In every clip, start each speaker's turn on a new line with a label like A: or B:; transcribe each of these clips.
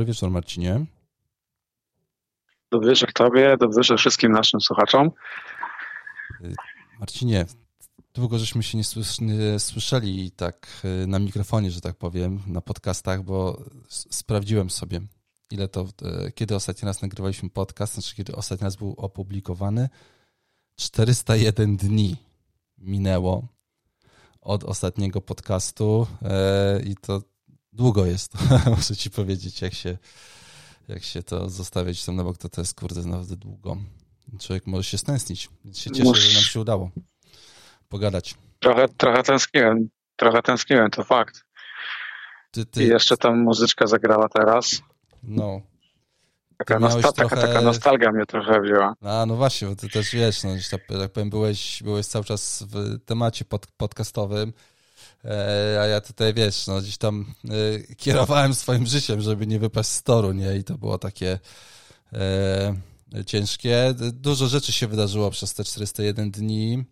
A: Dobry wieczór, Marcinie.
B: Dobry wieczór Tobie, dobry wieczór wszystkim naszym słuchaczom.
A: Marcinie, długo żeśmy się nie, nie słyszeli tak y, na mikrofonie, że tak powiem, na podcastach, bo sprawdziłem sobie, ile to, y, kiedy ostatni raz nagrywaliśmy podcast, znaczy kiedy ostatni raz był opublikowany. 401 dni minęło od ostatniego podcastu y, i to długo jest, muszę ci powiedzieć, jak się, jak się to zostawiać tam na bok, to to jest kurde naprawdę długo. Człowiek może się stęsknić, więc się cieszę, Mus... że nam się udało pogadać.
B: Trochę, trochę tęskniłem, trochę tęskniłem, to fakt. Ty, ty... I jeszcze tam muzyczka zagrała teraz.
A: No.
B: Taka, nosta trochę... taka, taka nostalgia mnie trochę wzięła.
A: A, no właśnie, bo ty też wiesz, no, tak, tak powiem, byłeś, byłeś cały czas w temacie pod, podcastowym, a ja tutaj, wiesz, no gdzieś tam e, kierowałem swoim życiem, żeby nie wypaść z toru, nie? I to było takie e, ciężkie. Dużo rzeczy się wydarzyło przez te 401 dni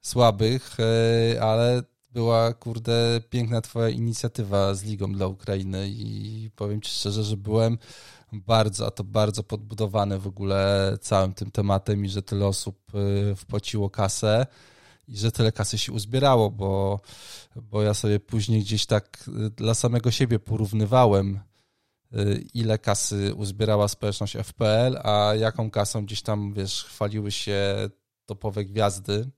A: słabych, e, ale była, kurde, piękna twoja inicjatywa z Ligą dla Ukrainy i powiem ci szczerze, że byłem bardzo, a to bardzo podbudowany w ogóle całym tym tematem i że tyle osób e, wpłaciło kasę i że tyle kasy się uzbierało, bo, bo ja sobie później gdzieś tak e, dla samego siebie porównywałem, ile kasy uzbierała społeczność FPL, a jaką kasą gdzieś tam, wiesz, chwaliły się topowe gwiazdy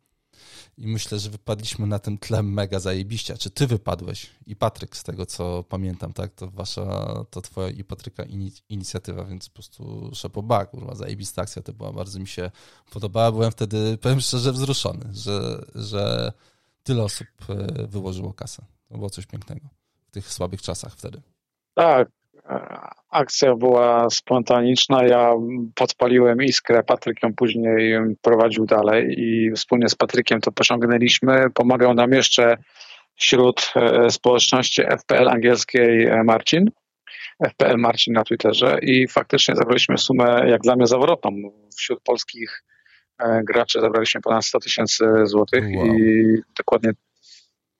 A: i myślę, że wypadliśmy na tym tle mega zajebiście. Czy ty wypadłeś i Patryk, z tego co pamiętam, tak? To wasza, to twoja i Patryka inicjatywa, więc po prostu szapoba, kurwa, zajebista akcja to była, bardzo mi się podobała. Byłem wtedy, powiem szczerze, wzruszony, że, że tyle osób e, wyłożyło kasę. To było coś pięknego w tych słabych czasach wtedy.
B: Tak, akcja była spontaniczna. Ja podpaliłem iskrę, Patryk ją później prowadził dalej i wspólnie z Patrykiem to pociągnęliśmy. Pomagał nam jeszcze wśród e, społeczności FPL angielskiej e, Marcin. FPL Marcin na Twitterze i faktycznie zabraliśmy sumę, jak dla mnie, zawrotną. Wśród polskich e, graczy zabraliśmy ponad 100 tysięcy złotych wow. i dokładnie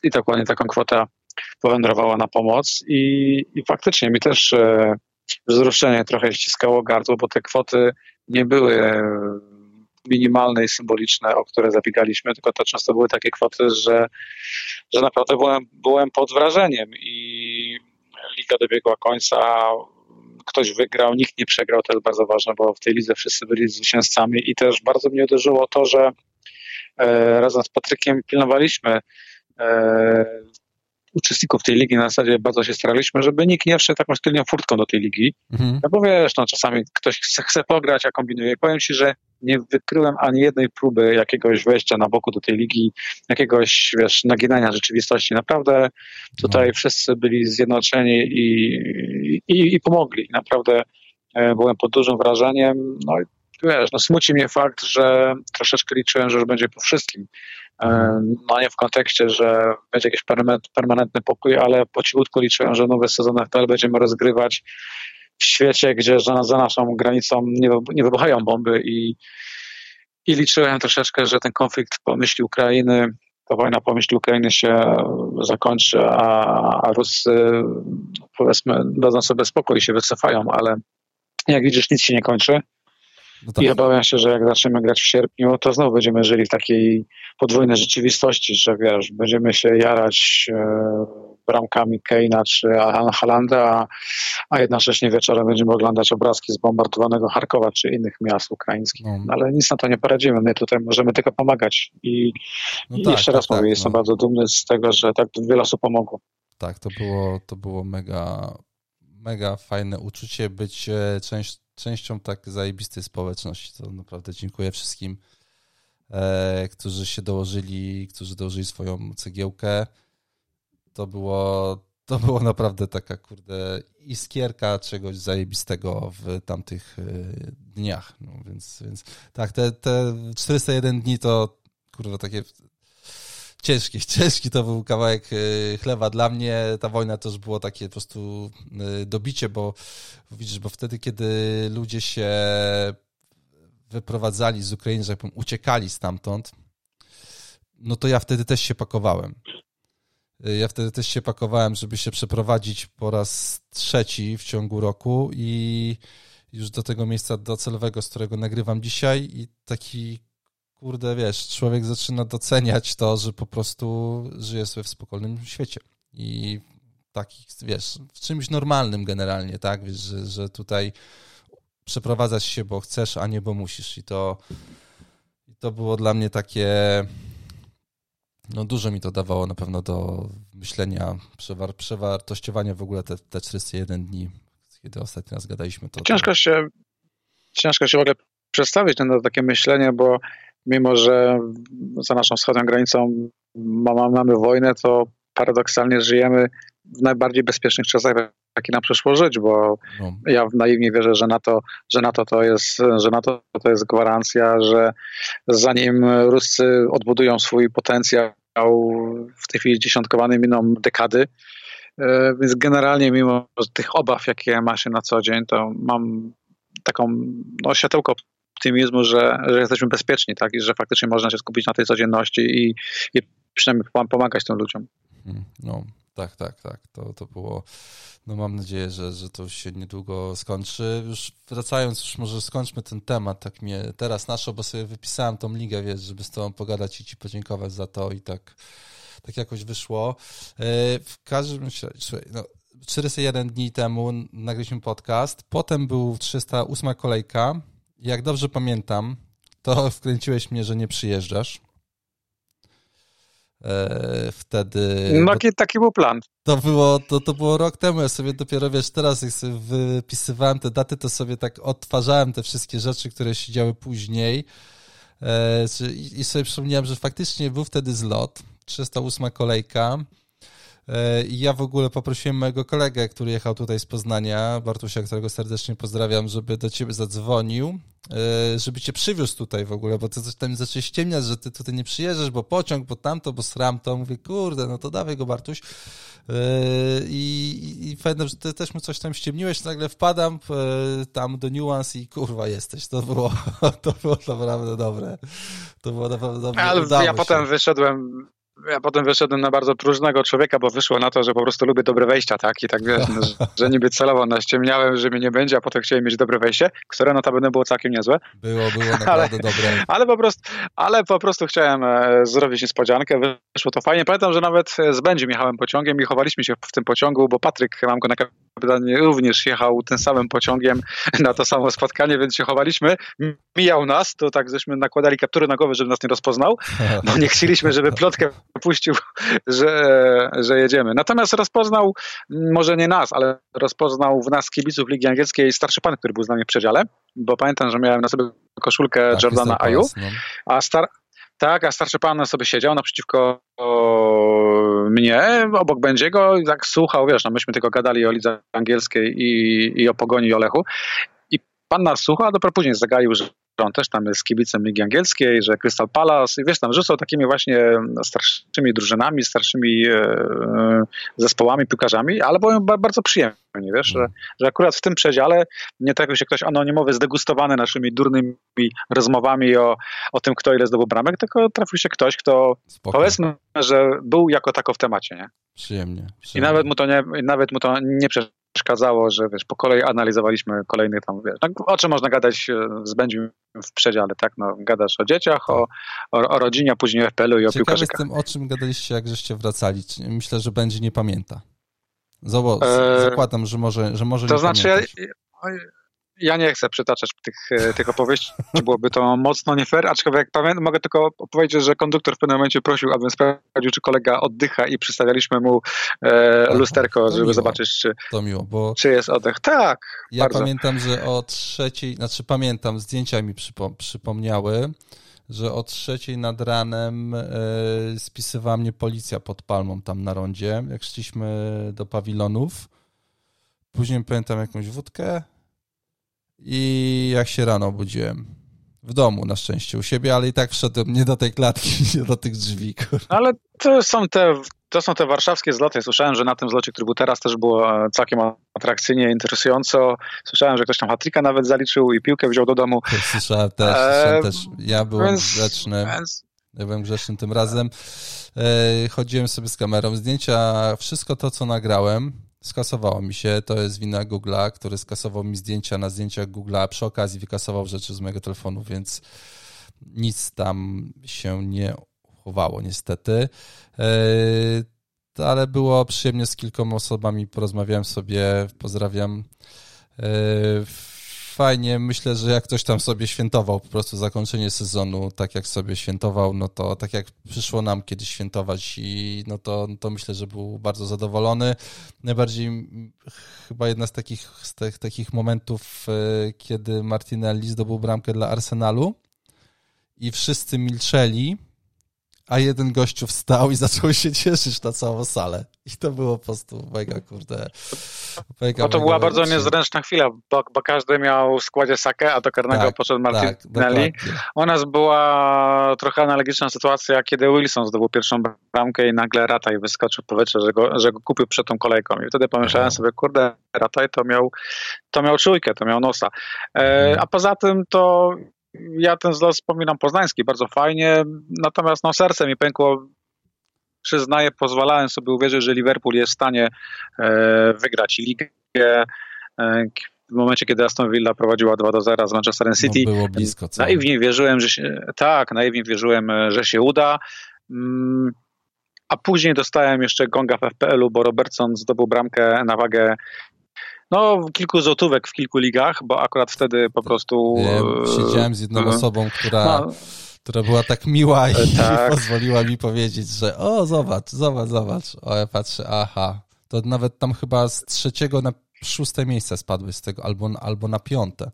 B: i dokładnie taką kwotę powędrowała na pomoc i, i faktycznie mi też e, wzruszenie trochę ściskało gardło, bo te kwoty nie były e, minimalne i symboliczne, o które zabiegaliśmy, tylko to często były takie kwoty, że, że naprawdę byłem, byłem pod wrażeniem i liga dobiegła końca, ktoś wygrał, nikt nie przegrał, to jest bardzo ważne, bo w tej lidze wszyscy byli zwycięzcami i też bardzo mnie uderzyło to, że e, razem z Patrykiem pilnowaliśmy uczestników tej ligi na zasadzie bardzo się staraliśmy, żeby nikt nie wszedł taką tylnią furtką do tej ligi. Mhm. No bo wiesz, no czasami ktoś chce, chce pograć, a kombinuje. Powiem ci, że nie wykryłem ani jednej próby jakiegoś wejścia na boku do tej ligi, jakiegoś, wiesz, naginania rzeczywistości. Naprawdę tutaj no. wszyscy byli zjednoczeni i, i, i pomogli. Naprawdę e, byłem pod dużym wrażeniem. No wiesz, no smuci mnie fakt, że troszeczkę liczyłem, że już będzie po wszystkim. E, no nie w kontekście, że będzie jakiś permanentny pokój, ale po cichutku liczyłem, że nowy sezon FPL będziemy rozgrywać w świecie, gdzie za, naszą granicą nie, nie wybuchają bomby i, i liczyłem troszeczkę, że ten konflikt po myśli Ukrainy, ta wojna po myśli Ukrainy się zakończy, a, a Ruscy powiedzmy dadzą sobie spokój i się wycofają, ale jak widzisz nic się nie kończy. No tak. I obawiam się, że jak zaczniemy grać w sierpniu, to znowu będziemy żyli w takiej podwójnej rzeczywistości, że wiesz, będziemy się jarać e, bramkami Keina czy Halanda, a, a jednocześnie wieczorem będziemy oglądać obrazki z bombardowanego Charkowa czy innych miast ukraińskich. No. Ale nic na to nie poradzimy. My tutaj możemy tylko pomagać. I, no i tak, jeszcze raz tak, mówię, tak, jestem no. bardzo dumny z tego, że tak wiele osób pomogło.
A: Tak, to było, to było mega, mega fajne uczucie być e, część, częścią tak zajebistej społeczności. To naprawdę dziękuję wszystkim, e, którzy się dołożyli, którzy dołożyli swoją cegiełkę. To było, to było naprawdę taka, kurde, iskierka czegoś zajebistego w tamtych e, dniach. No, więc, więc tak, te, te 401 dni to, kurwa, takie ciężki, ciężki to był kawałek y, chleba dla mnie. Ta wojna to już było takie po prostu y, dobicie, bo widzisz, bo wtedy, kiedy ludzie się wyprowadzali z Ukrainy, że jak powiem, uciekali stamtąd, no to ja wtedy też się pakowałem. Ja wtedy też się pakowałem, żeby się przeprowadzić po raz trzeci w ciągu roku i już do tego miejsca docelowego, z którego nagrywam dzisiaj i taki kurde, wiesz, człowiek zaczyna doceniać to, że po prostu żyje sobie w spokojnym świecie i takich, wiesz, w czymś normalnym generalnie, tak, wiesz, że, że tutaj przeprowadzać się, bo chcesz, a nie bo musisz i to, i to było dla mnie takie no dużo mi to dawało na pewno do myślenia, przewar przewartościowania w ogóle te, te 401 dni, kiedy ostatni raz gadaliśmy. To,
B: ciężko, się, ciężko się w ogóle przedstawić na takie myślenie, bo mimo, że za naszą wschodnią granicą mamy wojnę, to paradoksalnie żyjemy w najbardziej bezpiecznych czasach, jaki nam przyszło żyć, bo no. ja naiwnie wierzę, że NATO, że NATO to jest, że NATO to jest gwarancja, że zanim Ruscy odbudują swój potencjał w tej chwili dziesiątkowany miną dekady, e, więc generalnie mimo tych obaw, jakie ma się na co dzień, to mam taką no, światełko optymizmu, że, że jesteśmy bezpieczni, tak, i że faktycznie można się skupić na tej codzienności i, i przynajmniej pomagać tym ludziom.
A: Hmm, no, tak, tak, tak. To, to było. No mam nadzieję, że, że to się niedługo skończy. Już wracając, już może skończmy ten temat, tak mnie teraz naszą, bo sobie wypisałem tą ligę, wiesz, żeby z tobą pogadać i ci podziękować za to i tak, tak jakoś wyszło. E, w każdym razie, no, 401 dni temu nagraliśmy podcast, potem był 308 kolejka. Jak dobrze pamiętam, to wkręciłeś mnie, że nie przyjeżdżasz. E, wtedy...
B: No taki był plan.
A: To było, to, to było rok temu, ja sobie dopiero, wiesz, teraz jak sobie wypisywałem te daty, to sobie tak odtwarzałem te wszystkie rzeczy, które się działy później e, i sobie przypomniałem, że faktycznie był wtedy zlot, 308 kolejka, ja w ogóle poprosiłem mojego kolegę, który jechał tutaj z Poznania, Bartusia, którego serdecznie pozdrawiam, żeby do ciebie zadzwonił, e, żeby cię przywiózł tutaj w ogóle, bo ty coś tam zacząłeś ściemniać, że ty tutaj nie przyjeżdżasz, bo pociąg, bo tamto, bo sram to. Mówię, kurde, no to dawaj go Bartuś. E, I, i pamiętam, że ty też mu coś tam ściemniłeś, nagle wpadam tam do Nuance i kurwa jesteś. To było, to było naprawdę dobre. To było naprawdę dobre.
B: Ale ja potem wyszedłem ja potem wyszedłem na bardzo próżnego człowieka, bo wyszło na to, że po prostu lubię dobre wejścia, tak? I tak wiesz, no, że niby celowo naściemniałem, że mnie nie będzie, a potem chciałem mieć dobre wejście, które notabene było całkiem niezłe.
A: Było, było naprawdę ale, dobre.
B: Ale po, prostu, ale po prostu chciałem e, zrobić niespodziankę, wyszło to fajnie. Pamiętam, że nawet z Będziem jechałem pociągiem i chowaliśmy się w tym pociągu, bo Patryk, mam go na kapitanie, również jechał tym samym pociągiem na to samo spotkanie, więc się chowaliśmy. Mijał nas, to tak żeśmy nakładali kaptury na głowę, żeby nas nie rozpoznał, bo nie chcieliśmy, żeby plotkę puścił, że, że jedziemy. Natomiast rozpoznał, może nie nas, ale rozpoznał w nas kibiców Ligi Angielskiej starszy pan, który był z nami w przedziale, bo pamiętam, że miałem na sobie koszulkę tak, Jordana Aju, no. a star tak, a starszy pan sobie siedział naprzeciwko mnie, obok Będziego i tak słuchał, wiesz, no myśmy tylko gadali o lidze angielskiej i, i o Pogoni i o Lechu. I pan nas słuchał, a dopiero później zagaił, że on też tam jest kibicem Ligi Angielskiej, że Crystal Palace i wiesz, tam rzucał takimi właśnie starszymi drużynami, starszymi e, zespołami, piłkarzami, ale było bardzo przyjemnie, wiesz, że, że akurat w tym przedziale nie trafił się ktoś anonimowy, zdegustowany naszymi durnymi rozmowami o, o tym, kto ile zdobył bramek, tylko trafił się ktoś, kto Spoko. powiedzmy, że był jako tako w temacie, nie?
A: Przyjemnie,
B: przyjemnie. I nawet mu to nie, nawet mu to nie przeszkadzało, że wiesz, po kolei analizowaliśmy kolejny tam, wiesz, no, o czym można gadać e, z Będziem w przedziale, tak, no, gadasz o dzieciach, o, o, o rodzinie, a później o FPL-u i o Ciekawe
A: z tym, o czym gadaliście, jak żeście wracali. Myślę, że będzie nie pamięta. Zobacz, e, zakładam, że może, że może
B: to
A: nie
B: znaczy. Ja nie chcę przytaczać tych, e, tych opowieści, byłoby to mocno nie fair, aczkolwiek pamiętam, mogę tylko powiedzieć, że konduktor w pewnym momencie prosił, abym sprawdził, czy kolega oddycha i przystawialiśmy mu e, lusterko, żeby miło. zobaczyć, czy,
A: to miło, bo
B: czy jest oddech. Tak,
A: Ja bardzo. pamiętam, że o trzeciej, znaczy pamiętam, zdjęcia mi przypomniały, że o trzeciej nad ranem e, spisywała mnie policja pod palmą tam na rondzie, jak szliśmy do pawilonów. Później pamiętam jakąś wódkę, i jak się rano obudziłem. W domu na szczęście u siebie, ale i tak wszedłem nie do tej klatki, nie do tych drzwi.
B: Ale to są te to są te warszawskie zloty. Słyszałem, że na tym zlocie, który był teraz, też było e, całkiem atrakcyjnie, interesująco. Słyszałem, że ktoś tam hatrika nawet zaliczył i piłkę wziął do domu.
A: Słyszałem też, słyszałem też. Ja byłem więc, grzeczny. Więc, Ja byłem grzeczny tym razem. E, chodziłem sobie z kamerą zdjęcia, wszystko to, co nagrałem, skasowało mi się. To jest wina Google'a, który skasował mi zdjęcia na zdjęciach Google'a, przy okazji wykasował rzeczy z mojego telefonu, więc nic tam się nie chowało niestety. E, ale było przyjemnie z kilkoma osobami, porozmawiałem sobie, pozdrawiam. Fajnie, myślę, że jak ktoś tam sobie świętował po prostu zakończenie sezonu, tak jak sobie świętował, no to tak jak przyszło nam kiedyś świętować i no to, to myślę, że był bardzo zadowolony. Najbardziej chyba jedna z takich, z takich momentów, e, kiedy Martinelli zdobył bramkę dla Arsenalu i wszyscy milczeli, a jeden gościu wstał i zaczął się cieszyć na całą salę. I to było po prostu mega, kurde.
B: Mega, no to była bardzo niezręczna chwila, bo, bo, każdy miał w składzie Sakę, a do karnego tak, poszedł Martinelli. Tak, U nas była trochę analogiczna sytuacja, kiedy Wilson zdobył pierwszą bramkę i nagle Rataj wyskoczył w powietrze, że go, że go kupił przed tą kolejką. I wtedy pomyślałem sobie, kurde, Rataj to miał, to miał czujkę, to miał nosa. E, mhm. a poza tym to ja ten zlot wspominam poznański bardzo fajnie, natomiast no serce mi pękło przyznaję, pozwalałem sobie uwierzyć, że Liverpool jest w stanie e, wygrać ligę. E, w momencie, kiedy Aston Villa prowadziła 2 do 0 z Manchesterem no, City.
A: No było blisko. Co?
B: Naiwnie wierzyłem, że się, tak, naiwnie wierzyłem, że się uda. Mm, a później dostałem jeszcze gonga w FPL-u, bo Robertson zdobył bramkę na wagę no, kilku złotówek w kilku ligach, bo akurat wtedy po prostu...
A: Wiem, siedziałem z jedną mhm. osobą, która... No, która była tak miła i tak. pozwoliła mi powiedzieć, że o, zobacz, zobacz, zobacz. O, ja patrzę, aha. To nawet tam chyba z trzeciego na szóste miejsce spadły z tego, albo, albo na piąte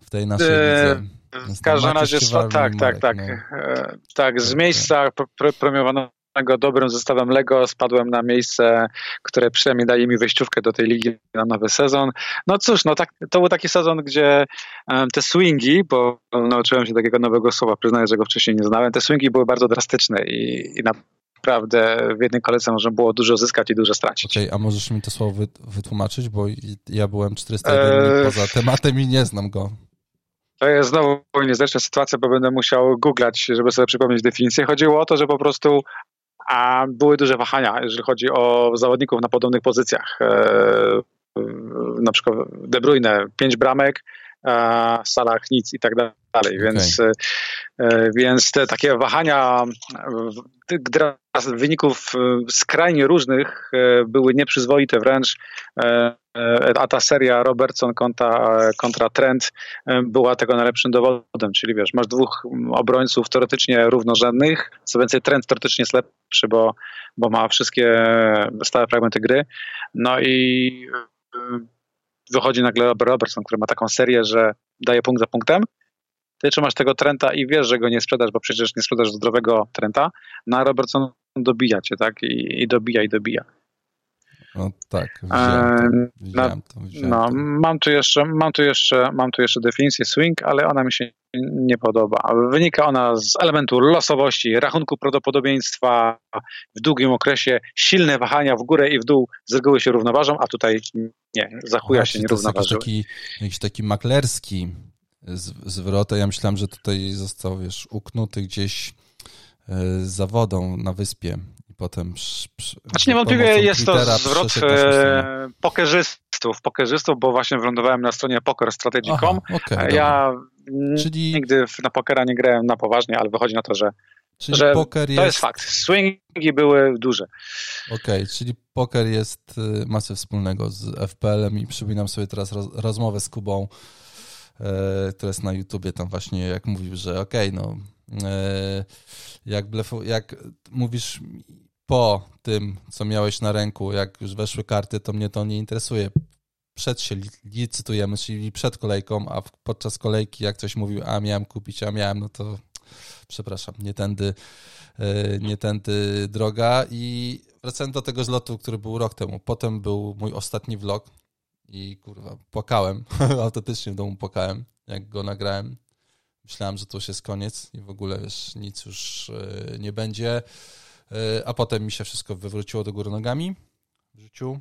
A: w tej naszej lidze.
B: W każdym razie, tak, tak, tak. No. Tak, z tak, miejsca tak. premiowanego dobrym zestawem Lego spadłem na miejsce, które przynajmniej daje mi wejściówkę do tej ligi na nowy sezon. No cóż, no tak, to był taki sezon, gdzie um, te swingi, bo nauczyłem się takiego nowego słowa, przyznaję, że go wcześniej nie znałem, te swingi były bardzo drastyczne i, i naprawdę w jednej kolejce można było dużo zyskać i dużo stracić.
A: Okej, okay, a możesz mi to słowo wytłumaczyć, bo ja byłem 401 eee... poza tematem i nie znam go.
B: To jest znowu niezręczna sytuacja, bo będę musiał googlać, żeby sobie przypomnieć definicję. Chodziło o to, że po prostu a były duże wahania, jeżeli chodzi o zawodników na podobnych pozycjach. E, na przykład De Bruyne, pięć bramek, Salah nic i tak dalej. Okay. Więc, e, więc te takie wahania wyników e, skrajnie różnych były nieprzyzwoite wręcz E, a ta seria Robertson kontra, kontra Trent e, była tego najlepszym dowodem, czyli wiesz, masz dwóch obrońców teoretycznie równorzędnych, co więcej Trent teoretycznie jest lepszy, bo, bo ma wszystkie stałe fragmenty gry, no i e, wychodzi nagle Robertson, który ma taką serię, że daje punkt za punktem, ty trzymasz tego Trenta i wiesz, że go nie sprzedasz, bo przecież nie sprzedasz zdrowego Trenta, na no Robertson dobija cię, tak, I, i dobija, i dobija.
A: No tak, to, wziąłem to, wziąłem
B: no, to. Mam tu jeszcze, mam tu jeszcze, mam tu jeszcze definicję swing, ale ona mi się nie podoba. Wynika ona z elementu losowości, rachunku prawdopodobieństwa w długim okresie, silne wahania w górę i w dół z reguły się równoważą, a tutaj nie, zachuja się nie równoważyły.
A: To jakiś taki, jakiś taki maklerski zwrot, ja myślałem, że tutaj został, wiesz, uknuty gdzieś e, za wodą na wyspie potem... Przy, przy,
B: znaczy niewątpliwie jest to zwrot e, pokerzystów, pokerzystów, bo właśnie wylądowałem na stronie pokerstrategy.com. Okay, ja Czyli... nigdy na pokera nie grałem na poważnie, ale wychodzi na to, że, czyli że poker jest... to jest fakt. Swingi były duże.
A: Okej, okay, czyli poker jest y, masę wspólnego z FPL-em i przypominam sobie teraz roz, rozmowę z Kubą, e, która jest na YouTubie, tam właśnie jak mówił, że okej, okay, no e, jak, blefu, jak mówisz po tym, co miałeś na ręku, jak już weszły karty, to mnie to nie interesuje. Przed się licytujemy, czyli przed kolejką, a podczas kolejki, jak ktoś mówił, a miałem kupić, a miałem, no to przepraszam, nie tędy, e, nie tędy droga. I wracając do tego zlotu, który był rok temu. Potem był mój ostatni vlog i kurwa, płakałem, autentycznie w domu płakałem, jak go nagrałem. Myślałem, że to już jest koniec i w ogóle wiesz, nic już e, nie będzie. E, a potem mi się wszystko wywróciło do góry nogami w życiu.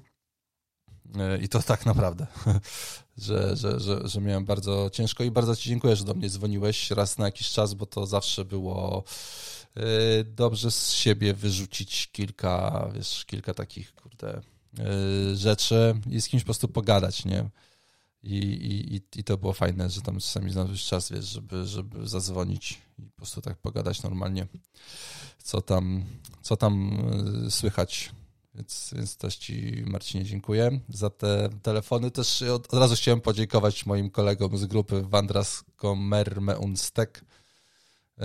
A: I to tak naprawdę, że, że, że, że miałem bardzo ciężko i bardzo Ci dziękuję, że do mnie dzwoniłeś raz na jakiś czas, bo to zawsze było dobrze z siebie wyrzucić kilka, wiesz, kilka takich, kurde, rzeczy i z kimś po prostu pogadać, nie? I, i, i to było fajne, że tam czasami znalazłeś czas, wiesz, żeby, żeby zadzwonić i po prostu tak pogadać normalnie, co tam, co tam e, słychać. Więc, więc też Ci, Marcinie, dziękuję za te telefony. Też od, od razu chciałem podziękować moim kolegom z grupy Wandras Komerme Unstek e,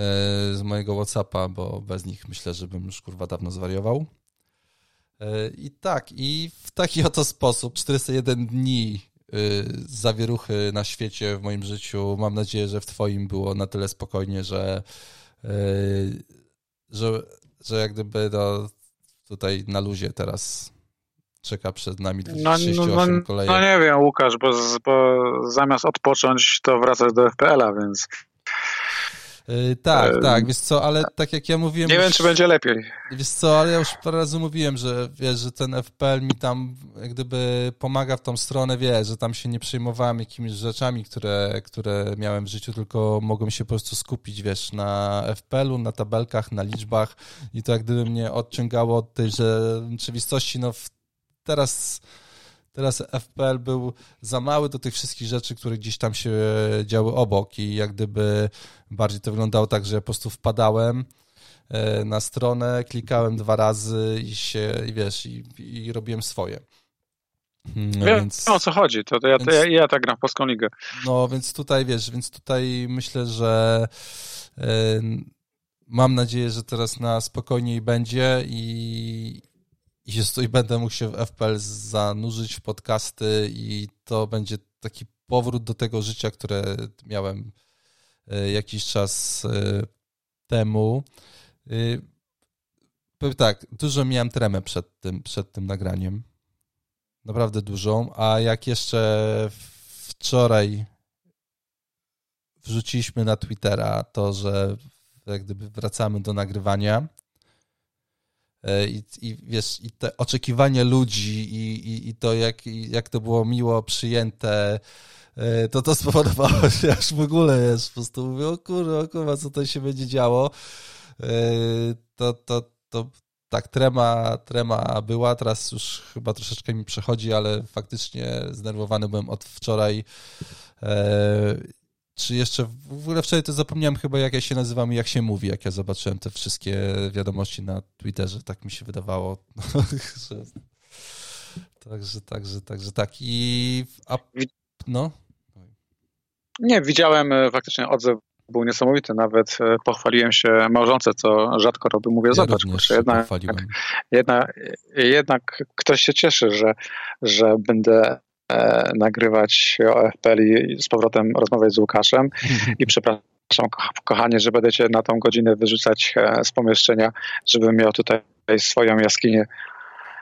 A: z mojego Whatsappa, bo bez nich myślę, że bym już kurwa dawno zwariował. E, I tak, i w taki oto sposób 401 dni Y, zawieruchy na świecie w moim życiu. Mam nadzieję, że w Twoim było na tyle spokojnie, że, y, że, że jak gdyby no, tutaj na luzie teraz czeka przed nami 38 no, no, kolejek.
B: No nie wiem, Łukasz, bo, bo zamiast odpocząć, to wracasz do FPL-a, więc
A: tak, yy, tak, wiesz co, ale tak jak ja mówiłem...
B: Nie
A: już,
B: wiem, czy będzie lepiej.
A: Wiesz co, ale ja już parę razy mówiłem, że wiesz, że ten FPL mi tam jak gdyby pomaga w tą stronę, wiesz, że tam się nie przejmowałem jakimiś rzeczami, które, które miałem w życiu, tylko mogłem się po prostu skupić, wiesz, na FPL-u, na tabelkach, na liczbach i to jak gdyby mnie odciągało od tej rzeczywistości, no teraz Teraz FPL był za mały do tych wszystkich rzeczy, które gdzieś tam się działy obok i jak gdyby bardziej to wyglądało tak, że ja po prostu wpadałem e, na stronę, klikałem dwa razy i się, i wiesz, i, i robiłem swoje.
B: No, Wiem więc, o co chodzi, to, to ja, więc, ja, ja tak gram w Polską Ligę.
A: No, więc tutaj, wiesz, więc tutaj myślę, że y, mam nadzieję, że teraz na spokojniej będzie i, i, się, i będę mógł się w FPL zanurzyć w podcasty i to będzie taki powrót do tego życia, które miałem e, jakiś czas e, temu. E, powiem tak, dużo miałem tremę przed tym, przed tym nagraniem. Naprawdę dużą, a jak jeszcze wczoraj wrzuciliśmy na Twittera to, że jak gdyby wracamy do nagrywania, I, I, wiesz, i te oczekiwania ludzi, i, i, i to, jak, jak to było miło przyjęte, e, to to spowodowało, że aż w ogóle jest po prostu mówię, o kurwa, o kurwa, co to się będzie działo. E, to, to, to tak, trema, trema była, teraz już chyba troszeczkę mi przechodzi, ale faktycznie znerwowany byłem od wczoraj czy jeszcze w ogóle wczoraj to zapomniałem chyba, jak ja się nazywam i jak się mówi, jak ja zobaczyłem te wszystkie wiadomości na Twitterze, tak mi się wydawało. że... Także, także, także tak. I a, no.
B: Nie, widziałem e, faktycznie odzew był niesamowity, nawet e, pochwaliłem się małżonce, co rzadko robię. Mówię, ja zobacz, kurczę, jednak, jednak, jednak ktoś się cieszy, że, że będę E, nagrywać o FPL i z powrotem rozmawiać z Łukaszem i przepraszam kochanie, że będę cię na tą godzinę wyrzucać e, z pomieszczenia, żebym miał tutaj swoją jaskinię.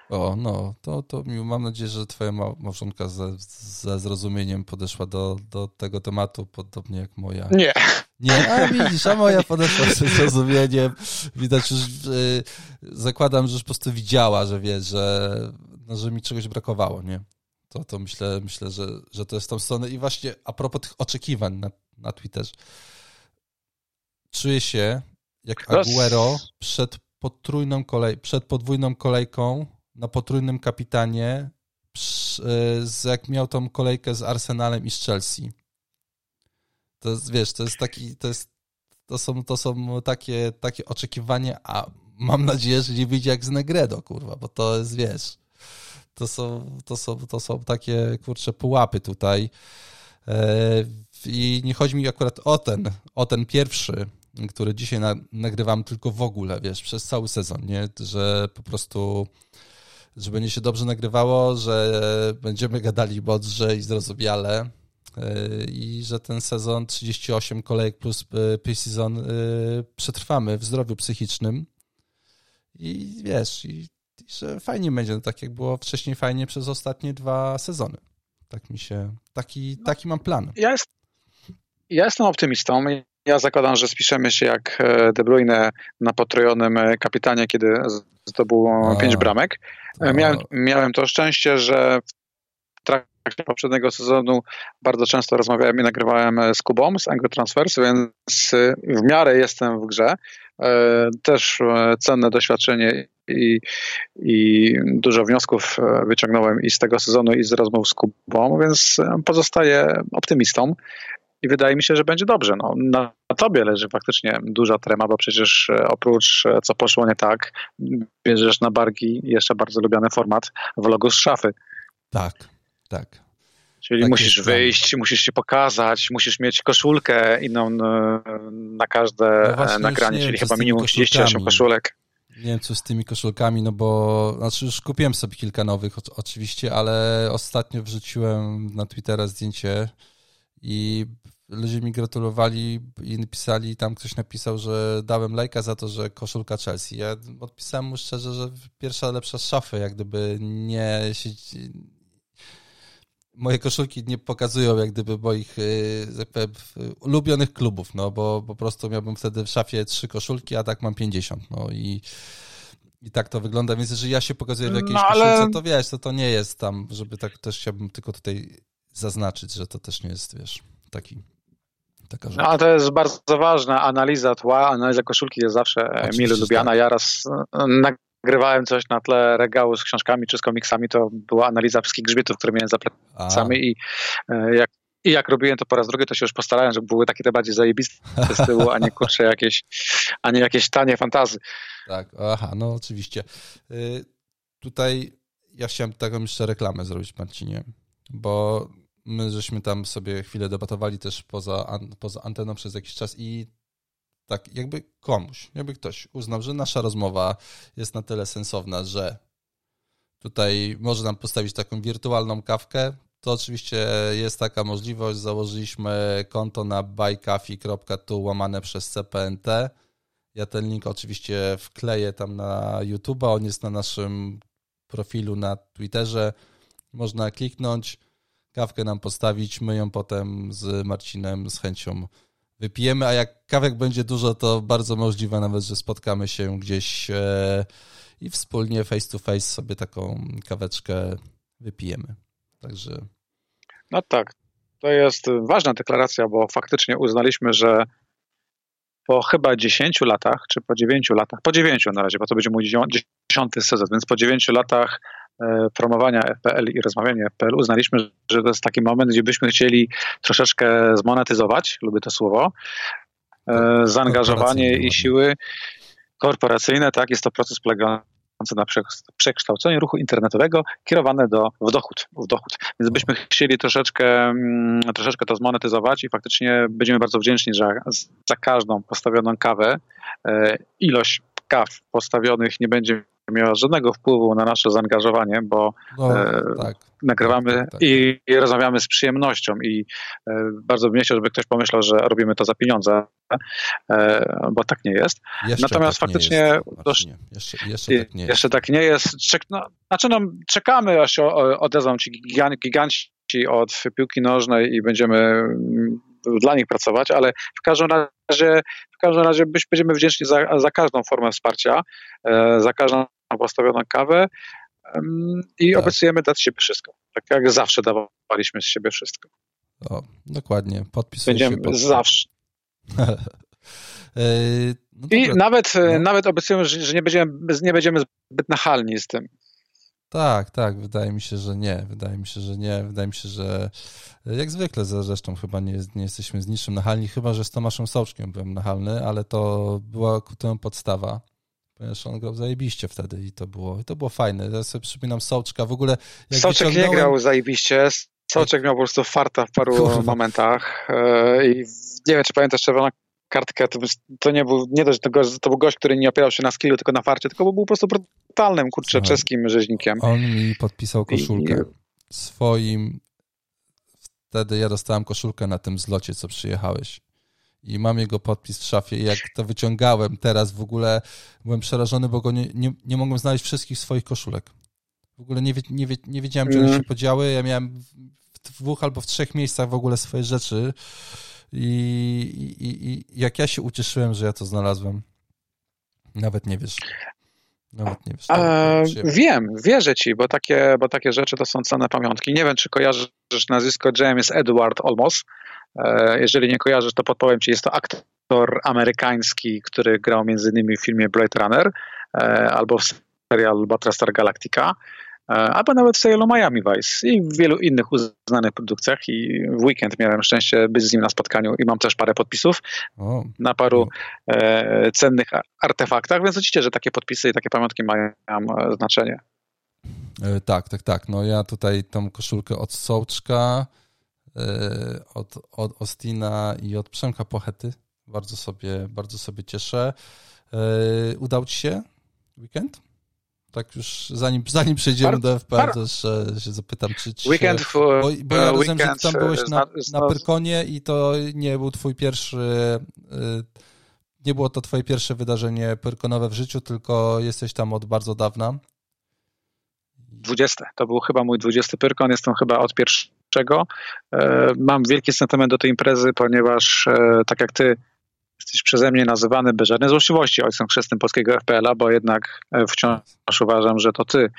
A: O, no, to, to mam nadzieję, że twoja małżonka ze, ze zrozumieniem podeszła do, do tego tematu, podobnie jak moja.
B: Nie.
A: Nie, a widzisz, a moja podeszła ze zrozumieniem. Widać już, yy, zakładam, że już po prostu widziała, że wie, że, no, że mi czegoś brakowało, nie? To, to myślę, myślę że, że to jest tą stronę. I właśnie a propos tych oczekiwań na, na Twitterze. Czuję się jak Aguero przed potrójną kolej, przed podwójną kolejką na potrójnym kapitanie, z, jak miał tą kolejkę z Arsenalem i z Chelsea. To jest, wiesz, to jest taki, to jest, to są, to są takie, takie oczekiwania, a mam nadzieję, że nie wyjdzie jak z Negredo, kurwa, bo to jest, wiesz, to są, to są, to są takie, kurcze, pułapy tutaj. E, I nie chodzi mi akurat o ten, o ten pierwszy, który dzisiaj na, nagrywam tylko w ogóle, wiesz, przez cały sezon, nie? Że po prostu, że będzie się dobrze nagrywało, że będziemy gadali mądrze i zrozumiale e, i że ten sezon 38 kolejek plus e, pre-season przetrwamy w zdrowiu psychicznym i wiesz, i że fajnie będzie, no tak jak było wcześniej fajnie przez ostatnie dwa sezony. Tak mi się, taki, taki mam plan.
B: Ja, jest, ja jestem optymistą. Ja zakładam, że spiszemy się jak e, De Bruyne na potrojonym e, kapitanie, kiedy zdobył pięć bramek. A. Miałem, miałem to szczęście, że trakcie poprzedniego sezonu bardzo często rozmawiałem i nagrywałem z Kubą z Anglo Transfers, więc w miarę jestem w grze. Też cenne doświadczenie i, i dużo wniosków wyciągnąłem i z tego sezonu, i z rozmów z Kubą, więc pozostaję optymistą i wydaje mi się, że będzie dobrze. No, na tobie leży faktycznie duża trema, bo przecież e, oprócz e, co poszło nie tak, bierzesz na barki jeszcze bardzo lubiany format vlogu z szafy.
A: Tak, tak.
B: Czyli tak musisz wyjść, musisz się pokazać, musisz mieć koszulkę inną e, na każde no nagranie, czyli chyba minimum 38 koszulek.
A: Nie wiem, co z tymi koszulkami, no bo znaczy już kupiłem sobie kilka nowych oczywiście, ale ostatnio wrzuciłem na Twittera zdjęcie i ludzie mi gratulowali i napisali, tam ktoś napisał, że dałem lajka za to, że koszulka Chelsea. Ja odpisałem mu szczerze, że pierwsza lepsza z szafy, jak gdyby nie. Moje koszulki nie pokazują jak gdyby moich y, ulubionych klubów, no bo po prostu miałbym wtedy w szafie trzy koszulki, a tak mam 50, no i i tak to wygląda, więc jeżeli ja się pokazuję w jakiejś no, ale... koszulce, to wiesz, to to nie jest tam, żeby tak też chciałbym tylko tutaj zaznaczyć, że to też nie jest, wiesz, taki
B: taka rzecz. No, to jest bardzo ważna analiza tła, analiza koszulki jest zawsze e, Oczywiście mile lubiana. Tak. Ja raz nagrywałem coś na tle regału z książkami czy z komiksami, to była analiza wszystkich grzbietów, które miałem za plecami i e, jak i jak robiłem to po raz drugi, to się już postarałem, żeby były takie te bardziej zajebiste z tyłu, a nie kurczę jakieś, a nie jakieś tanie fantazy.
A: Tak, aha, no oczywiście. Y, tutaj ja chciałem taką jeszcze reklamę zrobić, Marcinie, bo my żeśmy tam sobie chwilę debatowali też poza, poza anteną przez jakiś czas i tak jakby komuś, jakby ktoś uznał, że nasza rozmowa jest na tyle sensowna, że tutaj może nam postawić taką wirtualną kawkę, to oczywiście jest taka możliwość. Założyliśmy konto na buycoffee.tu łamane przez CPNT. Ja ten link oczywiście wkleję tam na YouTube, on jest na naszym profilu na Twitterze. Można kliknąć, kawkę nam postawić, my ją potem z Marcinem z chęcią wypijemy, a jak kawek będzie dużo, to bardzo możliwe nawet, że spotkamy się gdzieś e, i wspólnie face to face sobie taką kaweczkę wypijemy. Także.
B: No tak, to jest ważna deklaracja, bo faktycznie uznaliśmy, że po chyba 10 latach, czy po 9 latach, po 9 na razie, bo to będzie mój 10 sezon, więc po 9 latach promowania FPL i rozmawiania FPL uznaliśmy, że to jest taki moment, gdzie byśmy chcieli troszeczkę zmonetyzować, lubię to słowo, e, zaangażowanie i siły korporacyjne, tak, jest to proces polegający na przekształceniu ruchu internetowego kierowane do, w dochód, w dochód. Więc byśmy chcieli troszeczkę, mm, troszeczkę to zmonetyzować i faktycznie będziemy bardzo wdzięczni, że za każdą postawioną kawę. E, ilość kaw postawionych nie będzie miała żadnego wpływu na nasze zaangażowanie, bo no, e, tak. nagrywamy tak, tak, i, i, rozmawiamy z przyjemnością i e, bardzo bym nie chciał, żeby ktoś pomyślał, że robimy to za pieniądze, e, bo tak nie jest.
A: Jeszcze
B: Natomiast
A: tak
B: faktycznie...
A: Jest, jeszcze, jeszcze, tak nie jest.
B: Jeszcze tak nie jest. Czek, no, znaczy no, czekamy, aż się odezwą ci giganci od piłki nożnej i będziemy dla nich pracować, ale w każdym razie, w każdym razie będziemy wdzięczni za, za każdą formę wsparcia, za każdą postawioną kawę i tak. obiecujemy dać siebie wszystko. Tak jak zawsze dawaliśmy z siebie wszystko.
A: O, dokładnie, podpisujemy
B: się. Pod... Zawsze. E, no I nawet, no. nawet obiecujemy, że, nie, będziemy, nie będziemy zbyt nachalni z tym.
A: Tak, tak, wydaje mi się, że nie. Wydaje mi się, że nie. Wydaje mi się, że jak zwykle zresztą chyba nie, nie jesteśmy z niczym nachalni, chyba że z Tomaszem Sołczkiem byłem nachalny, ale to była ku temu podstawa ponieważ on grał zajebiście wtedy i to było, i to było fajne. Ja sobie przypominam Sołczka, w ogóle...
B: Jak Sołczek wyciągnąłem... nie grał zajebiście, Sołczek miał po prostu farta w paru Kurwa. momentach e, i nie wiem, czy pamiętasz czerwoną kartkę, to, to nie był, nie dość, to, to był gość, który nie opierał się na skillu, tylko na farcie, tylko był po prostu brutalnym, kurczę, czeskim rzeźnikiem.
A: On mi podpisał koszulkę I... swoim, wtedy ja dostałem koszulkę na tym zlocie, co przyjechałeś i mam jego podpis w szafie. I jak to wyciągałem teraz, w ogóle byłem przerażony, bo go nie, nie, nie mogłem znaleźć wszystkich swoich koszulek. W ogóle nie, nie, nie wiedziałem, gdzie one mhm. się podziały. Ja miałem w dwóch albo w trzech miejscach w ogóle swoje rzeczy. I, i, i jak ja się ucieszyłem, że ja to znalazłem, nawet nie wiesz. Nawet nie wiesz.
B: E, wiem, wierzę ci, bo takie, bo takie rzeczy to są cenne pamiątki. Nie wiem, czy kojarzysz nazwisko James Edward Olmos. E, jeżeli nie kojarzysz, to podpowiem ci, jest to aktor amerykański, który grał innymi w filmie Blade Runner e, albo w serial Battlestar Galactica. E, albo nawet w serialu Miami Vice i w wielu innych uznanych produkcjach i w weekend miałem szczęście być z nim na spotkaniu i mam też parę podpisów o. na paru e, cennych artefaktach, więc widzicie, że takie podpisy i takie pamiątki mają znaczenie.
A: Tak, tak, tak. No ja tutaj tą koszulkę od Sołczka, od, od Ostina i od Przemka Pochety bardzo sobie, bardzo sobie cieszę. E, udał ci się weekend? tak już zanim, zanim przejdziemy do FPL, to jeszcze się zapytam, czy, czy
B: weekend,
A: się, bo, bo ja rozumiem, że tam byłeś na, na Pyrkonie i to nie był twój pierwszy, y, nie było to twoje pierwsze wydarzenie pyrkonowe w życiu, tylko jesteś tam od bardzo dawna.
B: 20. To był chyba mój 20 Pyrkon, jestem chyba od pierwszego. E, mam wielki sentyment do tej imprezy, ponieważ e, tak jak ty jesteś przeze mnie nazywany bez żadnej złośliwości ojcem chrzestnym polskiego FPL-a, bo jednak e, wciąż uważam, że to ty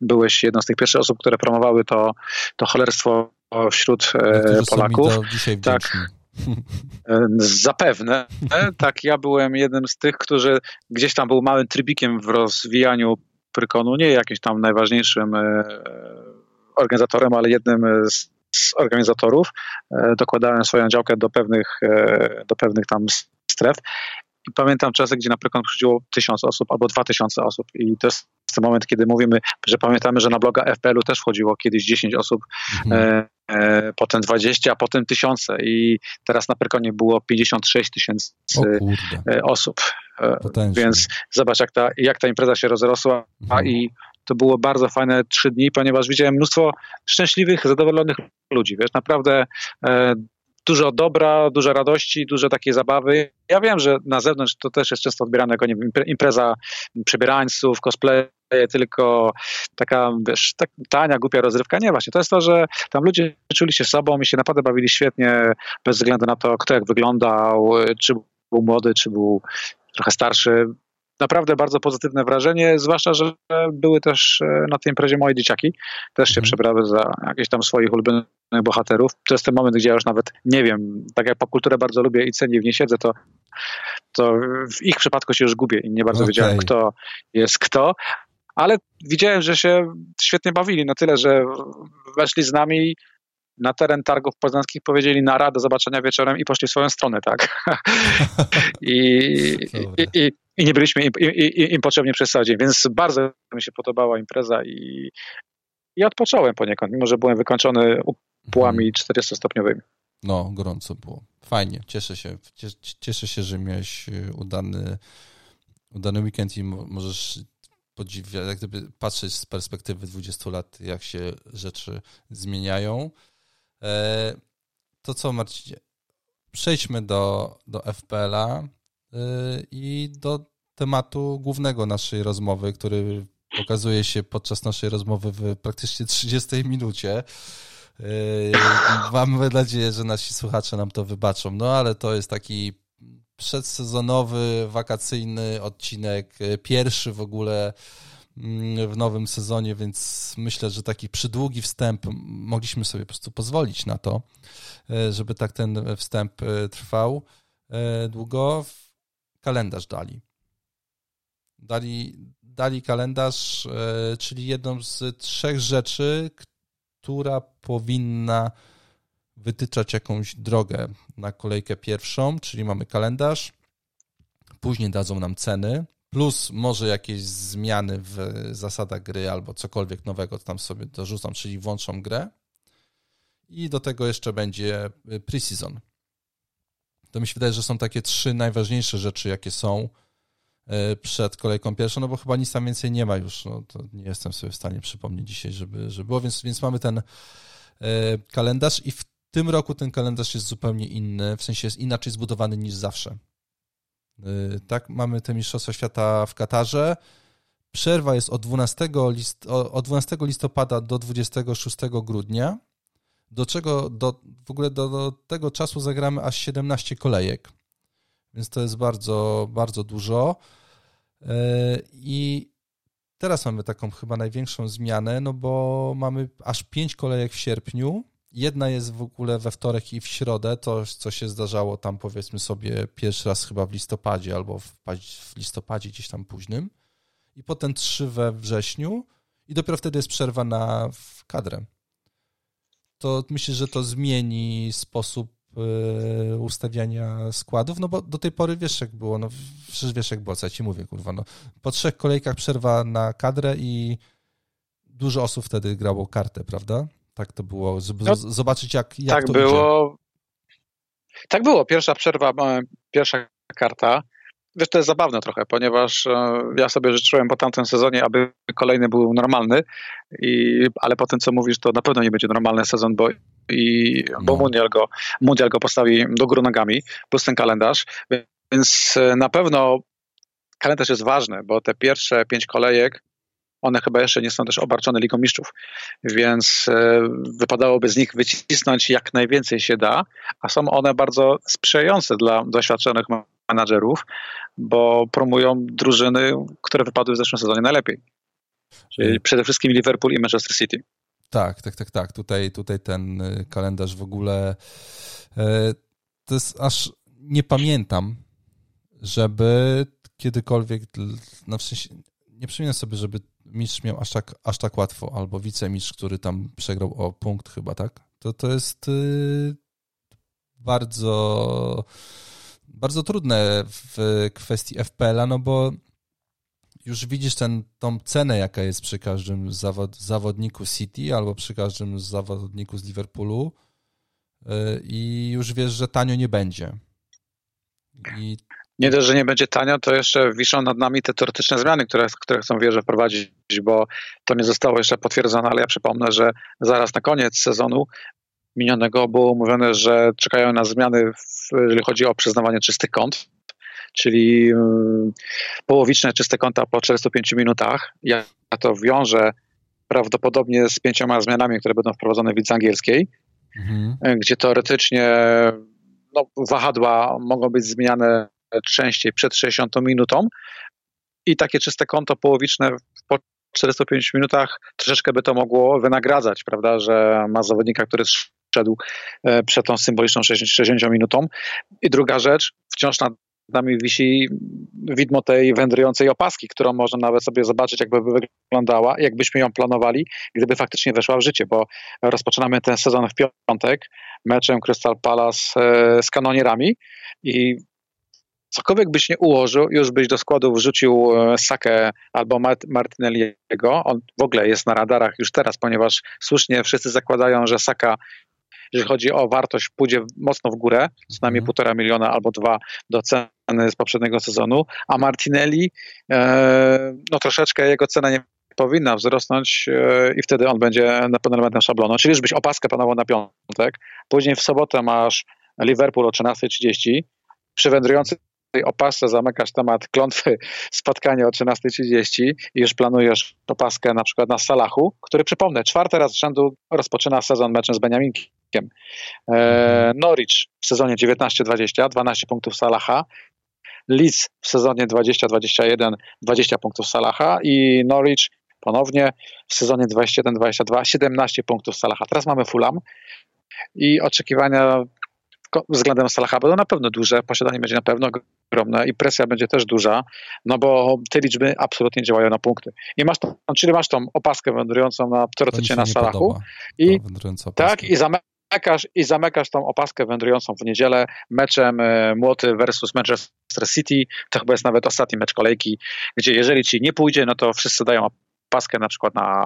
B: byłeś jedną z tych pierwszych osób, które promowały to, to cholerstwo wśród e, Polaków.
A: tak.
B: Zapewne. Tak, ja byłem jednym z tych, którzy gdzieś tam był małym trybikiem w rozwijaniu Prykonu, nie jakimś tam najważniejszym organizatorem, ale jednym z, z organizatorów. Dokładałem swoją działkę do pewnych, do pewnych tam stref. I pamiętam czasy, gdzie na Prekon przychodziło tysiąc osób albo dwa tysiące osób i to jest ten moment, kiedy mówimy, że pamiętamy, że na bloga FPL-u też wchodziło kiedyś 10 osób, mhm. e, e, potem 20, a potem tysiące i teraz na Prekonie było 56 tysięcy e, osób. E, więc zobacz, jak ta, jak ta impreza się rozrosła mhm. i to było bardzo fajne trzy dni, ponieważ widziałem mnóstwo szczęśliwych, zadowolonych ludzi. Wiesz, naprawdę e, dużo dobra, dużo radości, dużo takiej zabawy. Ja wiem, że na zewnątrz to też jest często odbierane jako nie wiem, impreza przebierańców, cosplay, tylko taka, wiesz, tak tania, głupia rozrywka. Nie, właśnie. To jest to, że tam ludzie czuli się sobą i się naprawdę bawili świetnie, bez względu na to, kto jak wyglądał, czy był młody, czy był trochę starszy naprawdę bardzo pozytywne wrażenie, zwłaszcza, że były też e, na tej imprezie moje dzieciaki, też się mhm. przebrały za jakieś tam swoich ulubionych bohaterów. To jest ten moment, gdzie ja już nawet nie wiem, tak jak popkulturę bardzo lubię i cenię, w niej siedzę, to, to w ich przypadku się już gubię i nie bardzo okay. wiedziałem, kto jest kto, ale widziałem, że się świetnie bawili, na tyle, że weszli z nami na teren targów poznańskich powiedzieli na do zobaczenia wieczorem i poszli w swoją stronę, tak? I, i, i, i, nie byliśmy im, im, im potrzebni przez cały dzień, więc bardzo mi się podobała impreza i, i odpocząłem poniekąd, mimo że byłem wykończony upłami 400-stopniowymi. Mhm.
A: No, gorąco było. Fajnie, cieszę się. Cieszę się, że miałeś y, udany, udany weekend i możesz podziwiać, jak gdyby patrzeć z perspektywy 20 lat, jak się rzeczy zmieniają. E, to co, Marcinie? Przejdźmy do, do FPL-a e, i do tematu głównego naszej rozmowy, który okazuje się podczas naszej rozmowy w praktycznie 30 minucie. E, Mamy nadzieję, że nasi słuchacze nam to wybaczą. No ale to jest taki przedsezonowy, wakacyjny odcinek, pierwszy w ogóle w nowym sezonie, więc myślę, że taki przydługi wstęp mogliśmy sobie po prostu pozwolić na to, żeby tak ten wstęp trwał długo. Kalendarz dali. Dali, dali kalendarz, czyli jedną z trzech rzeczy, która powinna wytyczać jakąś drogę na kolejkę pierwszą, czyli mamy kalendarz, później dadzą nam ceny, plus może jakieś zmiany w zasadach gry albo cokolwiek nowego tam sobie dorzucam, czyli włączą grę. I do tego jeszcze będzie preseason. To mi się wydaje, że są takie trzy najważniejsze rzeczy, jakie są e, przed kolejką pierwszą, no bo chyba nic tam więcej nie ma już. No, to nie jestem sobie w stanie przypomnieć dzisiaj, żeby, żeby było, więc, więc mamy ten e, kalendarz i w tym roku ten kalendarz jest zupełnie inny, w sensie jest inaczej zbudowany niż zawsze. Y, tak, mamy te Mistrzostwa Świata w Katarze. Przerwa jest od 12, list, od 12 listopada do 26 grudnia, do czego do, w ogóle do, do tego czasu zagramy aż 17 kolejek, więc to jest bardzo, bardzo dużo. Y, I teraz mamy taką chyba największą zmianę, no bo mamy aż pięć kolejek w sierpniu. Jedna jest w ogóle we wtorek i w środę, to co się zdarzało tam powiedzmy sobie pierwszy raz chyba w listopadzie albo w, w listopadzie gdzieś tam późnym. I potem trzy we wrześniu i dopiero wtedy jest przerwa na kadrę. To myślę, że to zmieni sposób Y, ustawiania składów, no bo do tej pory wiesz jak było, no przecież wiesz jak było, co ja ci mówię, kurwa, no po trzech kolejkach przerwa na kadrę i dużo osób wtedy grało kartę, prawda? Tak to było, żeby no, zobaczyć jak, jak
B: tak
A: to
B: było. Idzie. Tak było, pierwsza przerwa, e, pierwsza karta, Wiesz, to jest zabawne trochę, ponieważ e, ja sobie życzyłem po tamtym sezonie, aby kolejny był normalny, i, ale po tym, co mówisz, to na pewno nie będzie normalny sezon, bo i, no. bo mundial go, mundial go postawi do góry nogami, plus ten kalendarz. Więc e, na pewno kalendarz jest ważny, bo te pierwsze pięć kolejek, one chyba jeszcze nie są też obarczone Ligą Mistrzów, więc e, wypadałoby z nich wycisnąć jak najwięcej się da, a są one bardzo sprzyjające dla doświadczonych menadżerów, bo promują drużyny, które wypadły w zeszłym sezonie najlepiej. Czyli przede wszystkim Liverpool i Manchester City.
A: Tak, tak, tak, tak. Tutaj, tutaj ten y, kalendarz w ogóle e, to jest aż nie pamiętam, żeby kiedykolwiek, no w sensie, nie przypominam sobie, żeby mistrz miał aż tak, aż tak łatwo, albo wicemistrz, który tam przegrał o punkt chyba, tak? To, to jest y, bardzo bardzo trudne w kwestii FPL-a, no bo już widzisz ten, tą cenę, jaka jest przy każdym zawod, zawodniku City albo przy każdym zawodniku z Liverpoolu y, i już wiesz, że tanio nie będzie.
B: I... Nie dość, że nie będzie tanio, to jeszcze wiszą nad nami te teoretyczne zmiany, które, które chcą wierzę wprowadzić, bo to nie zostało jeszcze potwierdzone, ale ja przypomnę, że zaraz na koniec sezonu minionego było mówione, że czekają na zmiany, w, jeżeli chodzi o przyznawanie czystych kont, czyli um, połowiczne czyste konta po 45 minutach. Ja to wiążę prawdopodobnie z pięcioma zmianami, które będą wprowadzone w lidze angielskiej, mhm. gdzie teoretycznie no, wahadła mogą być zmieniane częściej przed 60 minutą i takie czyste konto połowiczne po 45 minutach troszeczkę by to mogło wynagradzać, prawda, że ma zawodnika, który szedł e, przed tą symboliczną 60 minutą. I druga rzecz, wciąż nad nami wisi widmo tej wędrującej opaski, którą można nawet sobie zobaczyć, jakby wyglądała, jakbyśmy ją planowali, gdyby faktycznie weszła w życie, bo rozpoczynamy ten sezon w piątek meczem Crystal Palace e, z kanonierami i cokolwiek byś nie ułożył, już byś do składu wrzucił e, Sakę albo Martinelliego. On w ogóle jest na radarach już teraz, ponieważ słusznie wszyscy zakładają, że Saka jeżeli chodzi o wartość, pójdzie mocno w górę, co najmniej mhm. półtora miliona albo dwa do ceny z poprzedniego sezonu, a Martinelli, e, no troszeczkę jego cena nie powinna wzrosnąć e, i wtedy on będzie na pewno elementem szablonu. Czyli już byś opaskę panował na piątek, później w sobotę masz Liverpool o 13.30, przy wędrującym tej opasce zamykasz temat klątwy spotkania o 13.30 i już planujesz opaskę na przykład na Salachu, który przypomnę, czwarty raz z rzędu rozpoczyna sezon meczem z Beniaminkiem. E, Norwich w sezonie 19-20, 12 punktów Salaha. Leeds w sezonie 20-21, 20 punktów Salaha i Norwich ponownie w sezonie 21-22, 17 punktów Salaha. Teraz mamy Fulham i oczekiwania względem Salaha będą na pewno duże, posiadanie będzie na pewno ogromne i presja będzie też duża, no bo te liczby absolutnie działają na punkty. I masz tą, czyli masz tą opaskę wędrującą na, teoretycznie na Salachu i, tak, i zamykasz, i zamykasz tą opaskę wędrującą w niedzielę meczem e, Młoty versus Manchester City, to chyba jest nawet ostatni mecz kolejki, gdzie jeżeli ci nie pójdzie, no to wszyscy dają opaskę na przykład na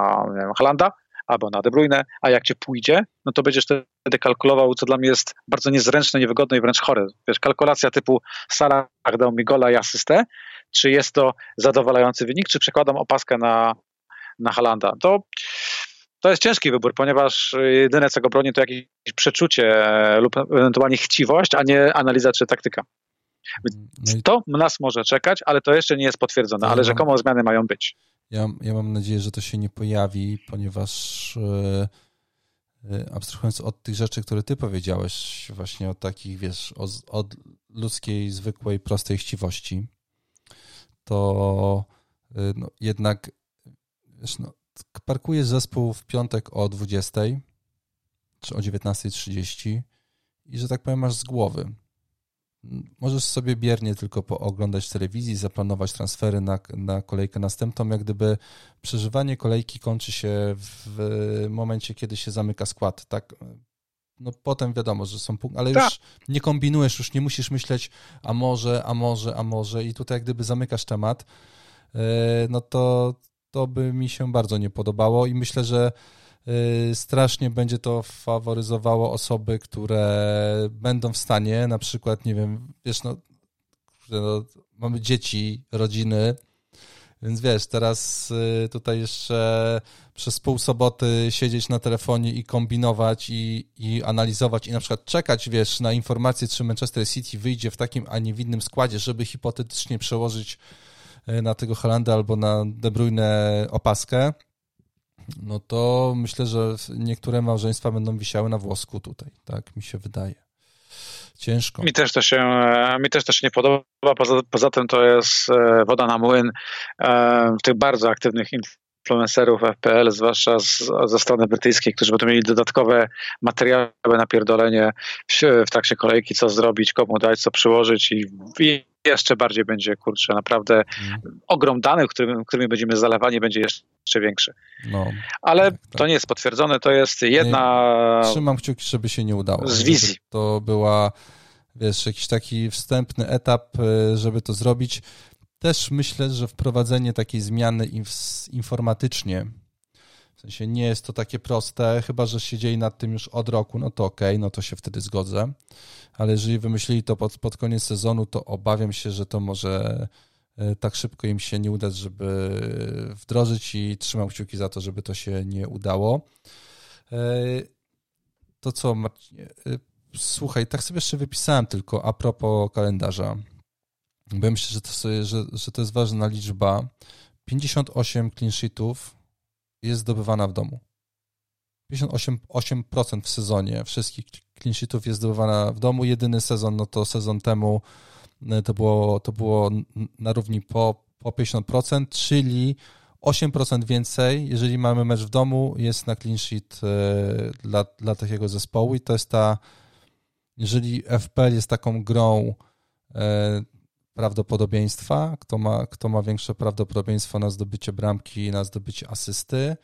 B: Halanda, albo na De Bruyne, a jak cię pójdzie, no to będziesz wtedy kalkulował, co dla mnie jest bardzo niezręczne, niewygodne i wręcz chore. Wiesz, kalkulacja typu Salah dał mi gola i asystę, czy jest to zadowalający wynik, czy przekładam opaskę na, na Halanda. To, to jest ciężki wybór, ponieważ jedyne, co go broni, to jakieś przeczucie lub ewentualnie chciwość, a nie analiza czy taktyka. No to nas może czekać, ale to jeszcze nie jest potwierdzone, ale rzekomo zmiany mają być.
A: Ja, ja mam nadzieję, że to się nie pojawi, ponieważ e, e, abstrahując od tych rzeczy, które ty powiedziałeś, właśnie od takich, wiesz, od, od ludzkiej, zwykłej, prostej chciwości, to e, no, jednak wiesz, no, parkujesz zespół w piątek o 20 czy o 19.30 i że tak powiem masz z głowy. Możesz sobie biernie tylko pooglądać telewizji, zaplanować transfery na, na kolejkę następną, jak gdyby przeżywanie kolejki kończy się w momencie, kiedy się zamyka skład, tak? No potem wiadomo, że są punkty, ale tak. już nie kombinujesz, już nie musisz myśleć, a może, a może, a może i tutaj jak gdyby zamykasz temat, e, no to, to by mi się bardzo nie podobało i myślę, że Y, strasznie będzie to faworyzowało osoby, które będą w stanie, na przykład, nie wiem, wiesz, no, no mamy dzieci, rodziny, więc wiesz, teraz y, tutaj jeszcze przez pół soboty siedzieć na telefonie i kombinować i, i analizować i na przykład czekać, wiesz, na informację, czy Manchester City wyjdzie w takim, a nie w innym składzie, żeby hipotetycznie przełożyć na tego Holanda albo na De Bruyne opaskę, no to myślę, że niektóre małżeństwa będą wisiały na włosku tutaj, tak mi się wydaje. Ciężko.
B: Mi też to się, mi też to się nie podoba, poza, poza tym to jest e, woda na młyn e, tych bardzo aktywnych influencerów FPL, zwłaszcza z, ze strony brytyjskiej, którzy będą mieli dodatkowe materiały na pierdolenie w, w trakcie kolejki, co zrobić, komu dać, co przyłożyć i, i jeszcze bardziej będzie, kurczę, naprawdę mm. ogrom danych, którymi, którymi będziemy zalewani, będzie jeszcze większy. No, Ale tak, tak. to nie jest potwierdzone, to jest jedna...
A: Nie, trzymam kciuki, żeby się nie udało.
B: Z wizji.
A: To była, wiesz, jakiś taki wstępny etap, y, żeby to zrobić. Też myślę, że wprowadzenie takiej zmiany informatycznie, w sensie nie jest to takie proste, chyba że siedzieli nad tym już od roku, no to okej, okay, no to się wtedy zgodzę. Ale jeżeli wymyślili to pod, pod koniec sezonu, to obawiam się, że to może e, tak szybko im się nie udać, żeby wdrożyć i trzymam kciuki za to, żeby to się nie udało. E, to co, Marcinie? Słuchaj, tak sobie jeszcze wypisałem tylko a propos kalendarza. Bo myślę, że to, sobie, że, że to jest ważna liczba. 58 clean sheetów jest zdobywana w domu. 58% w sezonie wszystkich clean sheetów jest zdobywana w domu. Jedyny sezon, no to sezon temu e, to było, to było na równi po, po 50%, czyli 8% więcej, jeżeli mamy mecz w domu, jest na clean sheet e, dla, dla takiego zespołu i to jest ta, jeżeli FPL jest taką grą e, prawdopodobieństwa, kto ma, kto ma większe prawdopodobieństwo na zdobycie bramki, na zdobycie asysty,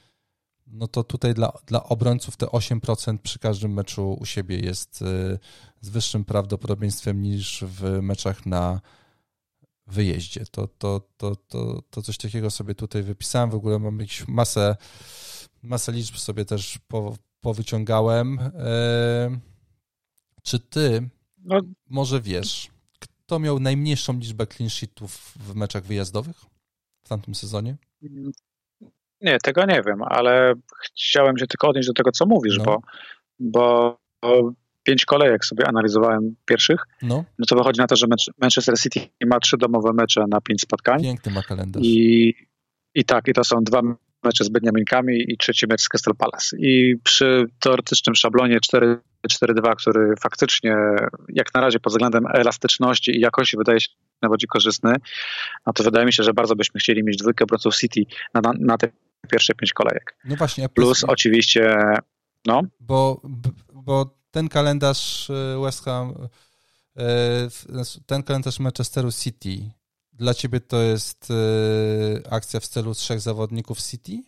A: no to tutaj dla, dla obrońców te 8% przy każdym meczu u siebie jest y, z wyższym prawdopodobieństwem niż w meczach na wyjeździe. To, to, to, to, to coś takiego sobie tutaj wypisałem. W ogóle mam jakąś masę, masę liczb sobie też po, powyciągałem. Y, czy ty no. może wiesz, kto miał najmniejszą liczbę clean sheetów w meczach wyjazdowych w tamtym sezonie?
B: Nie, tego nie wiem, ale chciałem się tylko odnieść do tego, co mówisz, no. bo, bo, bo pięć kolejek sobie analizowałem pierwszych, no. no to wychodzi na to, że Manchester City ma trzy domowe mecze na pięć spotkań.
A: Piękny ma kalendarz.
B: I, i tak, i to są dwa mecze z Beniaminkami i trzeci mecz z Crystal Palace. I przy teoretycznym szablonie 4-4-2, który faktycznie jak na razie pod względem elastyczności i jakości wydaje się najbardziej korzystny, no to wydaje mi się, że bardzo byśmy chcieli mieć dwójkę obrońców City na, na, na te pierwsze pięć kolejek.
A: No właśnie.
B: Plus oczywiście, no.
A: Bo, bo ten kalendarz e, West Ham, e, ten kalendarz Manchesteru City, dla ciebie to jest e, akcja w stylu trzech zawodników City